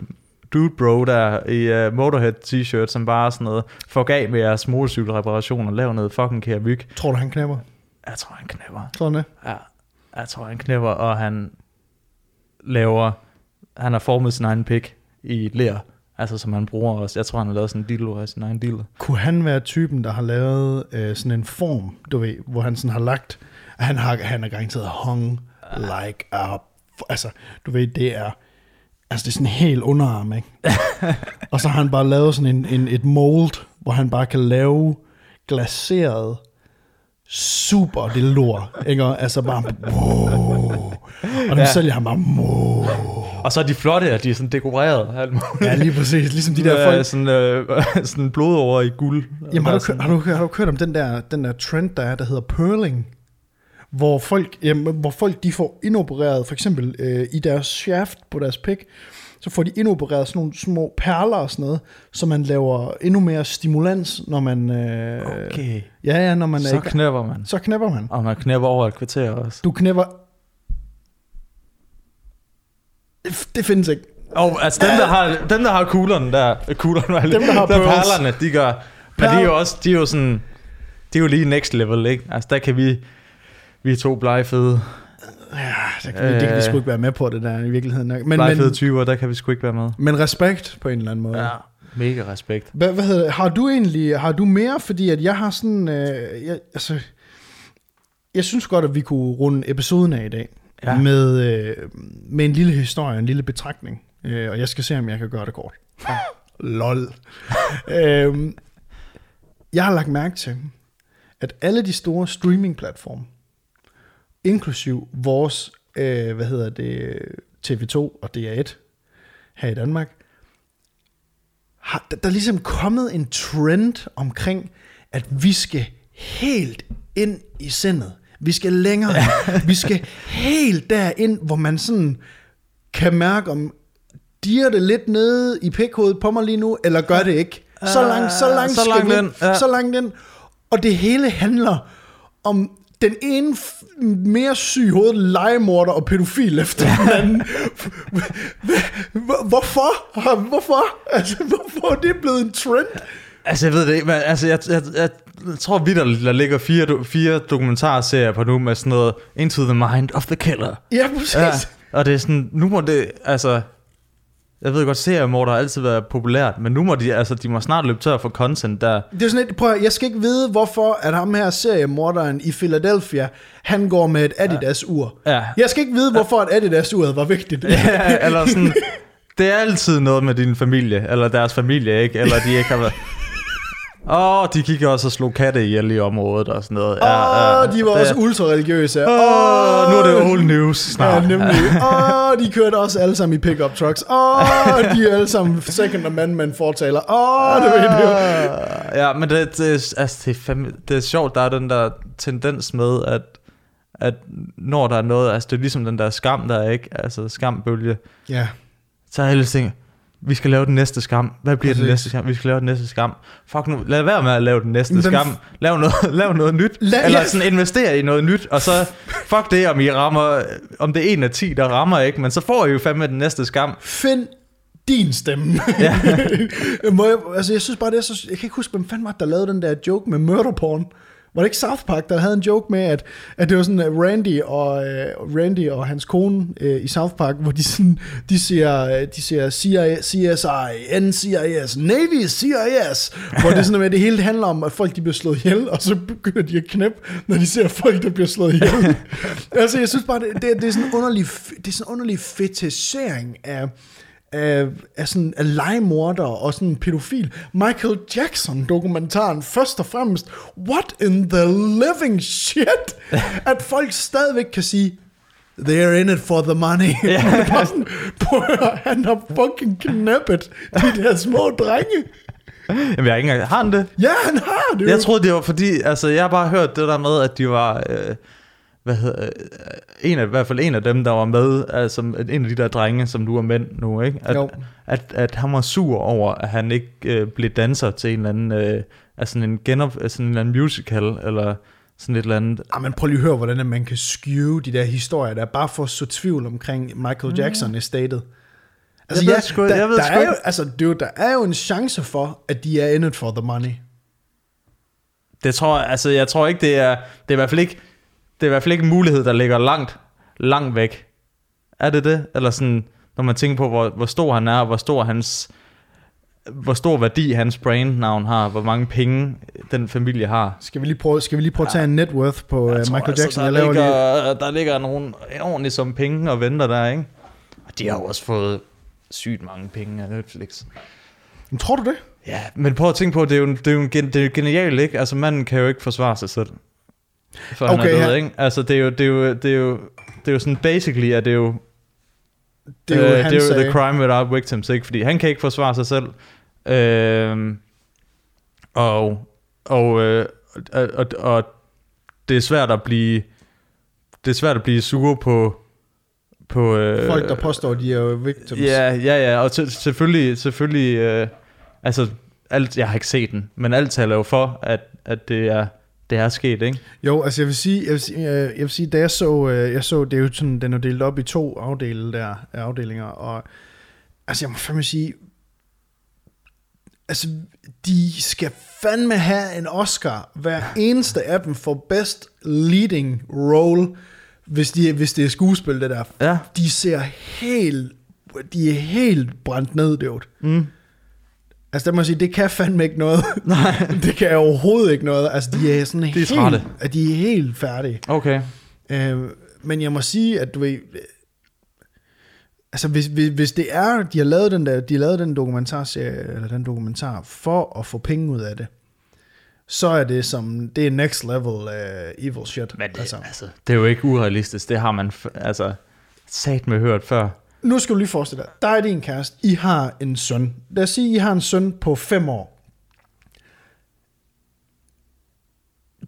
Speaker 2: dude bro der i uh, Motorhead t-shirt, som bare sådan noget, får af med jeres motorcykelreparation og laver noget fucking keramik.
Speaker 1: Tror du, han knæpper?
Speaker 2: Jeg tror, han knæpper.
Speaker 1: Tror det?
Speaker 2: Ja, jeg tror, han knæpper, og han laver... Han har formet sin egen pik i ler, altså som han bruger også. Jeg tror, han har lavet sådan en dildo af sin egen dildo.
Speaker 1: Kunne han være typen, der har lavet øh, sådan en form, du ved, hvor han sådan har lagt, han har, han er garanteret hung like a, altså, du ved, det er, altså det er sådan en helt underarm, ikke? og så har han bare lavet sådan en, en, et mold, hvor han bare kan lave glaseret super det lort, ikke? Og Altså bare, wow. Og dem
Speaker 2: Ja.
Speaker 1: sælger han bare, wow.
Speaker 2: Og så er de flotte, og de er sådan dekoreret.
Speaker 1: Ja, lige præcis. Ligesom de der folk,
Speaker 2: Sådan, øh, sådan blodover i guld.
Speaker 1: Jamen, har du, har, du, har du hørt om den der, den der trend, der er, der hedder pearling? Hvor folk, jamen, hvor folk de får indopereret, for eksempel øh, i deres shaft på deres pik, så får de indopereret sådan nogle små perler og sådan noget, så man laver endnu mere stimulans, når man... Øh,
Speaker 2: Okay,
Speaker 1: Ja, ja, når man
Speaker 2: så
Speaker 1: i gang.
Speaker 2: knæpper man.
Speaker 1: Så knæpper man.
Speaker 2: Og man knæpper over et kvarter også.
Speaker 1: Du knæpper... Det- Det findes ikke.
Speaker 2: Og altså dem, der har, dem, der har kuglerne der, kuglerne,
Speaker 1: Dem, der har
Speaker 2: der perlerne, de gør, men de er jo også, de er jo sådan, de er jo lige next level, ikke? Altså der kan vi, vi er to blegefede,
Speaker 1: Ja, det kan, vi, det kan vi
Speaker 2: Øh.
Speaker 1: sgu ikke være med på, det der i virkeligheden. Men,
Speaker 2: blegefede
Speaker 1: men,
Speaker 2: typer, der kan vi sgu ikke være med.
Speaker 1: men respekt på en eller anden måde.
Speaker 2: Ja, mega respekt.
Speaker 1: Hvad, hvad hedder det? Har du egentlig, har du mere, fordi at jeg har sådan, øh, jeg, altså, jeg synes godt, at vi kunne runde episoden af i dag,
Speaker 2: Ja.
Speaker 1: ja. med, øh, med en lille historie, en lille betragtning, øh, og jeg skal se, om jeg kan gøre det kort. Lol. øhm, jeg har lagt mærke til, at alle de store streaming-platforme, inklusiv vores, øh, hvad hedder det, TV2 og DR1 her i Danmark, har, der, der er ligesom kommet en trend omkring, at vi skal helt ind i sindet. Vi skal længere. vi skal helt derind, hvor man sådan kan mærke, om dirrer det lidt nede i pikhovedet på mig lige nu, eller gør det ikke. Så langt, så langt,
Speaker 2: så
Speaker 1: skal
Speaker 2: langt ind, ja.
Speaker 1: så langt ind. Og det hele handler om den ene mere syg hoved legemorder og pædofil efter den anden. Hvor- Hvorfor? Hvorfor? Altså, hvorfor er det blevet en trend?
Speaker 2: Altså jeg ved det ikke, men altså jeg, jeg, jeg, jeg tror vidt, der ligger fire, do- fire dokumentarserier på nu med sådan noget Into the Mind of the Killer.
Speaker 1: Ja, præcis.
Speaker 2: Ja. og det er sådan, nu må det, altså, Jeg ved godt, seriemorder har altid været populært, men nu må de, altså, de må snart løbe tør for content der.
Speaker 1: Det er sådan lidt, prøv at, jeg skal ikke vide, hvorfor at ham her seriemorderen i Philadelphia, han går med et Adidas-ur.
Speaker 2: Ja.
Speaker 1: Jeg skal ikke vide, hvorfor at Adidas-uret var vigtigt.
Speaker 2: Ja, eller sådan, det er altid noget med din familie, eller deres familie, ikke? Eller de ikke har været... Åh, oh, de gik også og slog katte ihjel i området og sådan noget.
Speaker 1: Åh, oh, de var
Speaker 2: det-
Speaker 1: også ultra-religiøse.
Speaker 2: Åh,
Speaker 1: Åh,
Speaker 2: nu er det old news snart.
Speaker 1: Ja, nemlig. Åh, oh, de kørte også alle sammen i pickup trucks. Åh, oh, de er alle sammen second amendment fortaler. Åh, oh, det ved.
Speaker 2: Ah, Ja, men det, det, altså, det, er fandme, det er sjovt, der er den der tendens med, at, at når der er noget, altså det er ligesom den der skam, der er ikke, altså skambølge,
Speaker 1: Ja,
Speaker 2: så er alle ting, vi skal lave den næste skam. Hvad bliver den
Speaker 1: Præcis.
Speaker 2: næste skam? Vi skal lave den næste skam. Fuck nu, lad være med at lave den næste
Speaker 1: den
Speaker 2: skam. Lav noget, lav noget nyt.
Speaker 1: La-
Speaker 2: eller
Speaker 1: ja.
Speaker 2: sådan investere i noget nyt, og så fuck det, om I rammer, om det er en af 10, der rammer ikke, men så får I jo fandme den næste skam.
Speaker 1: find din stemme.
Speaker 2: Ja.
Speaker 1: Må jeg, altså, jeg synes bare, det er så... Jeg kan ikke huske, hvem fanden var der lavede den der joke med murder porn. Var det ikke South Park, der havde en joke med, at, at det var sådan, Randy og, uh, Randy og hans kone uh, i South Park, hvor de, sådan, de siger, øh, de siger CIA, CSI, NCIS, Navy CIS, hvor det sådan, at det hele handler om, at folk de bliver slået ihjel, og så begynder de at knæppe, når de ser folk, der bliver slået ihjel. altså, jeg synes bare, det, det, det er sådan en underlig, det er sådan en underlig fetisering af, af, af, sådan, af legemorder og sådan pædofil. Michael Jackson-dokumentaren, først og fremmest, what in the living shit? At folk stadigvæk kan sige, they're in it for the money. Yeah. sådan, prøv han har fucking knappet de der små drenge.
Speaker 2: Jamen, jeg har ikke engang... Har han det?
Speaker 1: Ja, han har det.
Speaker 2: Jeg troede, det var fordi... Altså, jeg har bare hørt det der med, at de var... Øh, hvad hedder... Øh, en af, I hvert fald en af dem, der var med, altså en af de der drenge, som nu er mænd nu, ikke? At,
Speaker 1: Jo.
Speaker 2: at, at han var sur over, at han ikke øh, blev danser til en eller anden... Øh, altså en, genop, sådan en eller anden musical, eller sådan et eller andet.
Speaker 1: Ah, men prøv lige at høre, hvordan at man kan skew de der historier, der er bare for at så tvivl omkring Michael Jackson i statet. Altså,
Speaker 2: Jeg ved
Speaker 1: ja,
Speaker 2: sgu-
Speaker 1: der,
Speaker 2: jeg ved
Speaker 1: der,
Speaker 2: sgu
Speaker 1: er jo, altså, dude, der er jo en chance for, at de er in it for the money.
Speaker 2: Det tror jeg, altså jeg tror ikke, det er, det er i hvert fald ikke, det er i hvert fald ikke en mulighed, der ligger langt, langt væk. Er det det? Eller sådan, når man tænker på, hvor, hvor stor han er, og hvor stor hans, hvor stor værdi hans brandnavn har, hvor mange penge den familie har.
Speaker 1: Skal vi lige prøve, skal vi lige prøve at tage en net worth på uh,
Speaker 2: Jeg tror
Speaker 1: Michael
Speaker 2: altså,
Speaker 1: Jackson?
Speaker 2: Der,
Speaker 1: Jeg laver lige,
Speaker 2: ligger, der ligger nogle ordentligt som penge og venter der, ikke? Og de har jo også fået sygt mange penge af Netflix.
Speaker 1: Men tror du det?
Speaker 2: Ja, men prøv at tænke på, det er jo, det er jo, det er jo genialt, ikke? Altså, manden kan jo ikke forsvare sig selv. For han
Speaker 1: Okay,
Speaker 2: er død,
Speaker 1: ja.
Speaker 2: ikke? Altså, det er jo, det er jo, det er jo, det er jo sådan, basically, at det er jo,
Speaker 1: Det er jo
Speaker 2: øh, det er jo the crime without victims, ikke? Fordi han kan ikke forsvare sig selv. Øh, og, og, øh, og, og, og det er svært at blive, det er svært at blive sur på, på øh,
Speaker 1: Folk, der påstår, de er victims.
Speaker 2: Ja, ja, ja, og selvfølgelig, selvfølgelig, øh, altså, alt, jeg har ikke set den, men alt taler jo for, at, at det er, det er sket, ikke?
Speaker 1: Jo, altså jeg vil sige, jeg vil sige, øh, jeg vil sige da jeg så, øh, jeg så, det er jo sådan, den er delt op i to afdele der, afdelinger, og altså jeg må fandme sige, altså de skal fandme have en Oscar, hver eneste af dem for best leading role, hvis, de, hvis det er skuespil, det der.
Speaker 2: Ja.
Speaker 1: De ser helt, de er helt brændt ned, det
Speaker 2: Mm.
Speaker 1: Altså, der må jeg sige, det kan fandme ikke noget.
Speaker 2: Nej.
Speaker 1: det kan overhovedet ikke noget. Altså, de er sådan
Speaker 2: De er
Speaker 1: helt,
Speaker 2: trætte.
Speaker 1: at de er helt færdige.
Speaker 2: Okay.
Speaker 1: Øh, men jeg må sige, at du ved, altså hvis, hvis, hvis det er, de har lavet den der, de har lavet den dokumentarserie, eller den dokumentar, for at få penge ud af det, så er det som, det er next level uh, evil shit.
Speaker 2: Men det,
Speaker 1: altså.
Speaker 2: altså. det er jo ikke urealistisk, det har man, altså, sat med hørt før.
Speaker 1: Nu skal du lige forestille dig, dig og din kæreste, I har en søn. Lad os sige, I har en søn på 5 år.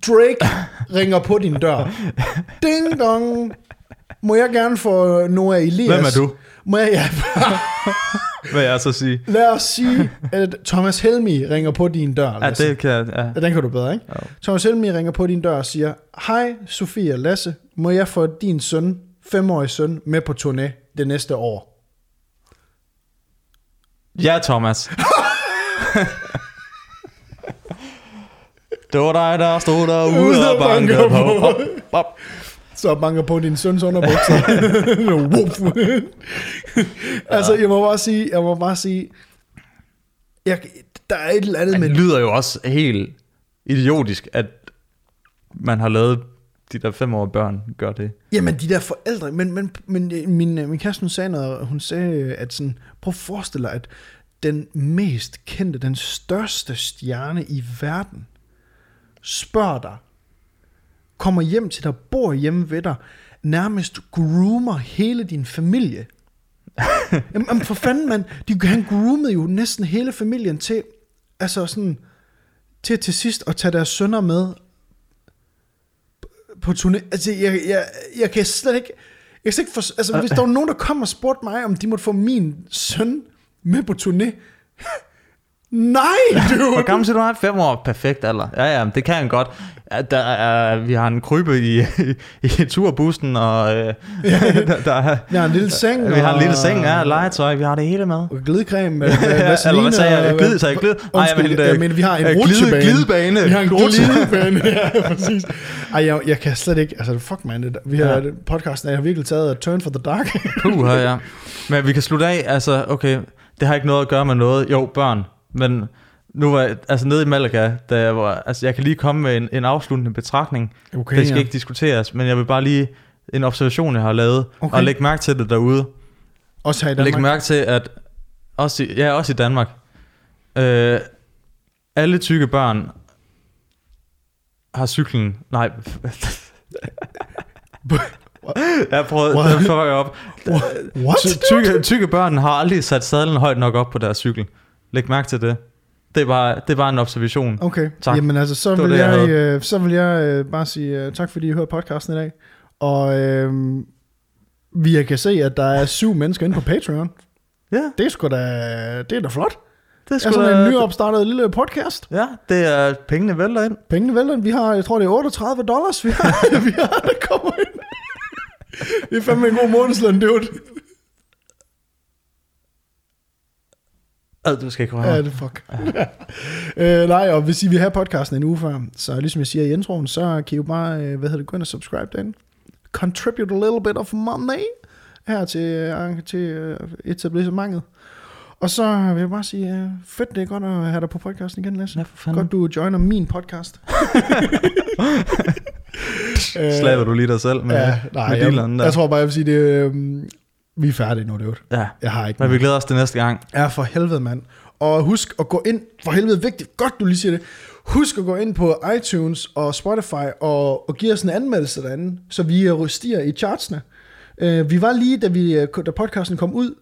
Speaker 1: Drake ringer på din dør. Ding dong. Må jeg gerne få Noah Elias?
Speaker 2: Hvem er du?
Speaker 1: Må jeg, ja,
Speaker 2: Hvad jeg så sige?
Speaker 1: lad os sige, at Thomas Helmi ringer på din dør.
Speaker 2: Ja,
Speaker 1: Lasse.
Speaker 2: det kan jeg, ja.
Speaker 1: Ja, den kan du bedre, ikke?
Speaker 2: Jo.
Speaker 1: Thomas Helmi ringer på din dør og siger, Hej Sofie og Lasse, må jeg få din søn, femårig søn, med på turné det næste år?
Speaker 2: Ja, Thomas. det var dig, der stod derude
Speaker 1: Ude
Speaker 2: og bankede på. Op, op.
Speaker 1: Så banker på din søns underbukser. Altså, jeg må bare sige, jeg må bare sige, jeg, der er et eller andet
Speaker 2: Men det lyder jo også helt idiotisk, at man har lavet de der fem år børn gør det.
Speaker 1: Jamen, de der forældre, men, men, men øh, min, øh, min kæreste, hun sagde noget, hun sagde, at sådan, prøv at forestille dig, at den mest kendte, den største stjerne i verden, spørger dig, kommer hjem til dig, bor hjemme ved dig, nærmest groomer hele din familie. jamen, for fanden, mand, de, han groomede jo næsten hele familien til, altså sådan, til til sidst at tage deres sønner med på turné. Altså, jeg, jeg, jeg kan slet ikke... Jeg kan slet ikke for, altså, hvis der var nogen, der kom og spurgte mig, om de måtte få min søn med på turné. Nej,
Speaker 2: Hvor
Speaker 1: dude!
Speaker 2: gammel siger du er? Fem år. Perfekt alder. Ja, ja, det kan han godt. Der er, vi har en krybe i, i, i turbussen, og øh, der, der er,
Speaker 1: Jeg har en lille seng.
Speaker 2: vi har en lille seng, ja, legetøj, vi har det hele med.
Speaker 1: Og glidecreme med, med
Speaker 2: Eller
Speaker 1: vaseline.
Speaker 2: hvad sagde jeg? Glid, sagde jeg glid? Nej,
Speaker 1: Undskyld,
Speaker 2: jeg mente,
Speaker 1: jeg mener, vi har en
Speaker 2: øh, glide-
Speaker 1: rutsjebane.
Speaker 2: glidebane.
Speaker 1: Vi har en glidebane, ja, præcis. Ej, jeg, jeg kan slet ikke, altså fuck man, det, vi har,
Speaker 2: Ja.
Speaker 1: podcasten er har virkelig taget et turn for the dark.
Speaker 2: Puh, ja. Men vi kan slutte af, altså, okay, det har ikke noget at gøre med noget. Jo, børn, men nu var jeg, altså nede i Malaga, da jeg var, altså jeg kan lige komme med en, en afsluttende betragtning.
Speaker 1: Okay,
Speaker 2: det skal
Speaker 1: ja.
Speaker 2: ikke diskuteres, men jeg vil bare lige, en observation, jeg har lavet,
Speaker 1: Okay.
Speaker 2: og lægge mærke til det derude.
Speaker 1: Også her i Danmark.
Speaker 2: mærke til, at også i, ja, også i Danmark, øh, alle tykke børn har cyklen, nej, jeg prøvede,
Speaker 1: What?
Speaker 2: jeg op.
Speaker 1: What?
Speaker 2: Ty- Tykke, tykke børn har aldrig sat sadlen højt nok op på deres cykel. Læg mærke til det. Det er bare, det er bare en observation.
Speaker 1: Okay,
Speaker 2: Tak.
Speaker 1: jamen altså, så vil,
Speaker 2: det, jeg
Speaker 1: jeg, øh, så vil jeg øh, bare sige øh, tak, fordi I hørte podcasten i dag. Og øh, vi kan se, at der er syv mennesker inde på Patreon.
Speaker 2: Ja,
Speaker 1: Det er sgu da, det er da flot.
Speaker 2: det er sgu
Speaker 1: sådan
Speaker 2: da-
Speaker 1: en nyopstartet lille podcast.
Speaker 2: Ja, det er pengene vælter ind.
Speaker 1: Pengene vælter. Vi har, jeg tror det er 38 dollars, vi har, vi har der kommer ind. Det er fandme en god månedsløn, dude.
Speaker 2: Ad, du skal ikke
Speaker 1: Ja,
Speaker 2: røre.
Speaker 1: det er fuck. øh, nej, og hvis I vil have podcasten en uge før, så ligesom jeg siger i introen, så kan I jo bare, øh, hvad hedder det, gå ind og subscribe derinde. Contribute a little bit of money her til, øh, til øh, etablissementet. Og så vil jeg bare sige, fedt, det er godt at have dig på podcasten igen, Lasse.
Speaker 2: Ja, for fanden.
Speaker 1: Godt, du joiner min podcast.
Speaker 2: Slaver du lige dig selv med,
Speaker 1: ja, nej,
Speaker 2: med
Speaker 1: jeg,
Speaker 2: der?
Speaker 1: jeg tror bare, jeg vil sige, det, øh, vi er færdige nu, det
Speaker 2: Ja,
Speaker 1: Jeg har ikke
Speaker 2: men vi glæder os til næste gang.
Speaker 1: Ja, for helvede, mand. Og husk at gå ind, for helvede vigtigt, godt du lige siger det, husk at gå ind på iTunes og Spotify og, og give os en anmeldelse derinde, så vi øh, stiger i chartsene. Uh, vi var lige, da, vi, øh, da podcasten kom ud,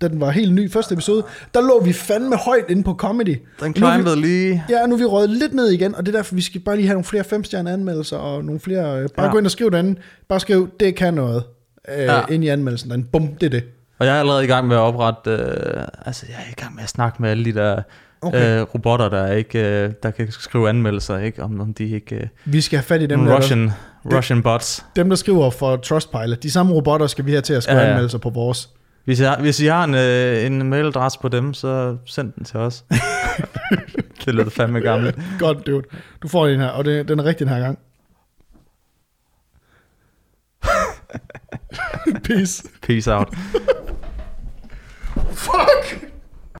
Speaker 1: da den var helt ny, første episode, der lå vi fandme højt inde på comedy.
Speaker 2: Den
Speaker 1: Nu er vi-
Speaker 2: climbede lige...
Speaker 1: Ja, nu er vi røget lidt ned igen, og det er derfor, vi skal bare lige have nogle flere femstjerne anmeldelser, og nogle flere, øh, bare
Speaker 2: Ja.
Speaker 1: ja. gå ind og skriv derinde, bare skriv, det kan noget, øh,
Speaker 2: Ja.
Speaker 1: ind i anmeldelsen derinde, bum, det er det.
Speaker 2: Og jeg er allerede i gang med at oprette... Øh, altså, jeg er i gang med at snakke med alle de der
Speaker 1: Okay.
Speaker 2: øh, robotter, der ikke øh, der kan skrive anmeldelser, ikke? Om, om de ikke... Øh,
Speaker 1: Vi skal have fat i dem,
Speaker 2: nogle
Speaker 1: der,
Speaker 2: Russian, Russian bots.
Speaker 1: dem, der skriver for Trustpilot. De samme robotter skal vi have til at skrive
Speaker 2: Ja,
Speaker 1: ja, anmeldelser på vores.
Speaker 2: Hvis har, hvis I har en, øh, en mailadresse på dem, så send den til os. det lyder fandme gammelt.
Speaker 1: Godt, dude. Du får den her, og det, den er rigtig den her gang. Peace.
Speaker 2: Peace out. Fuck!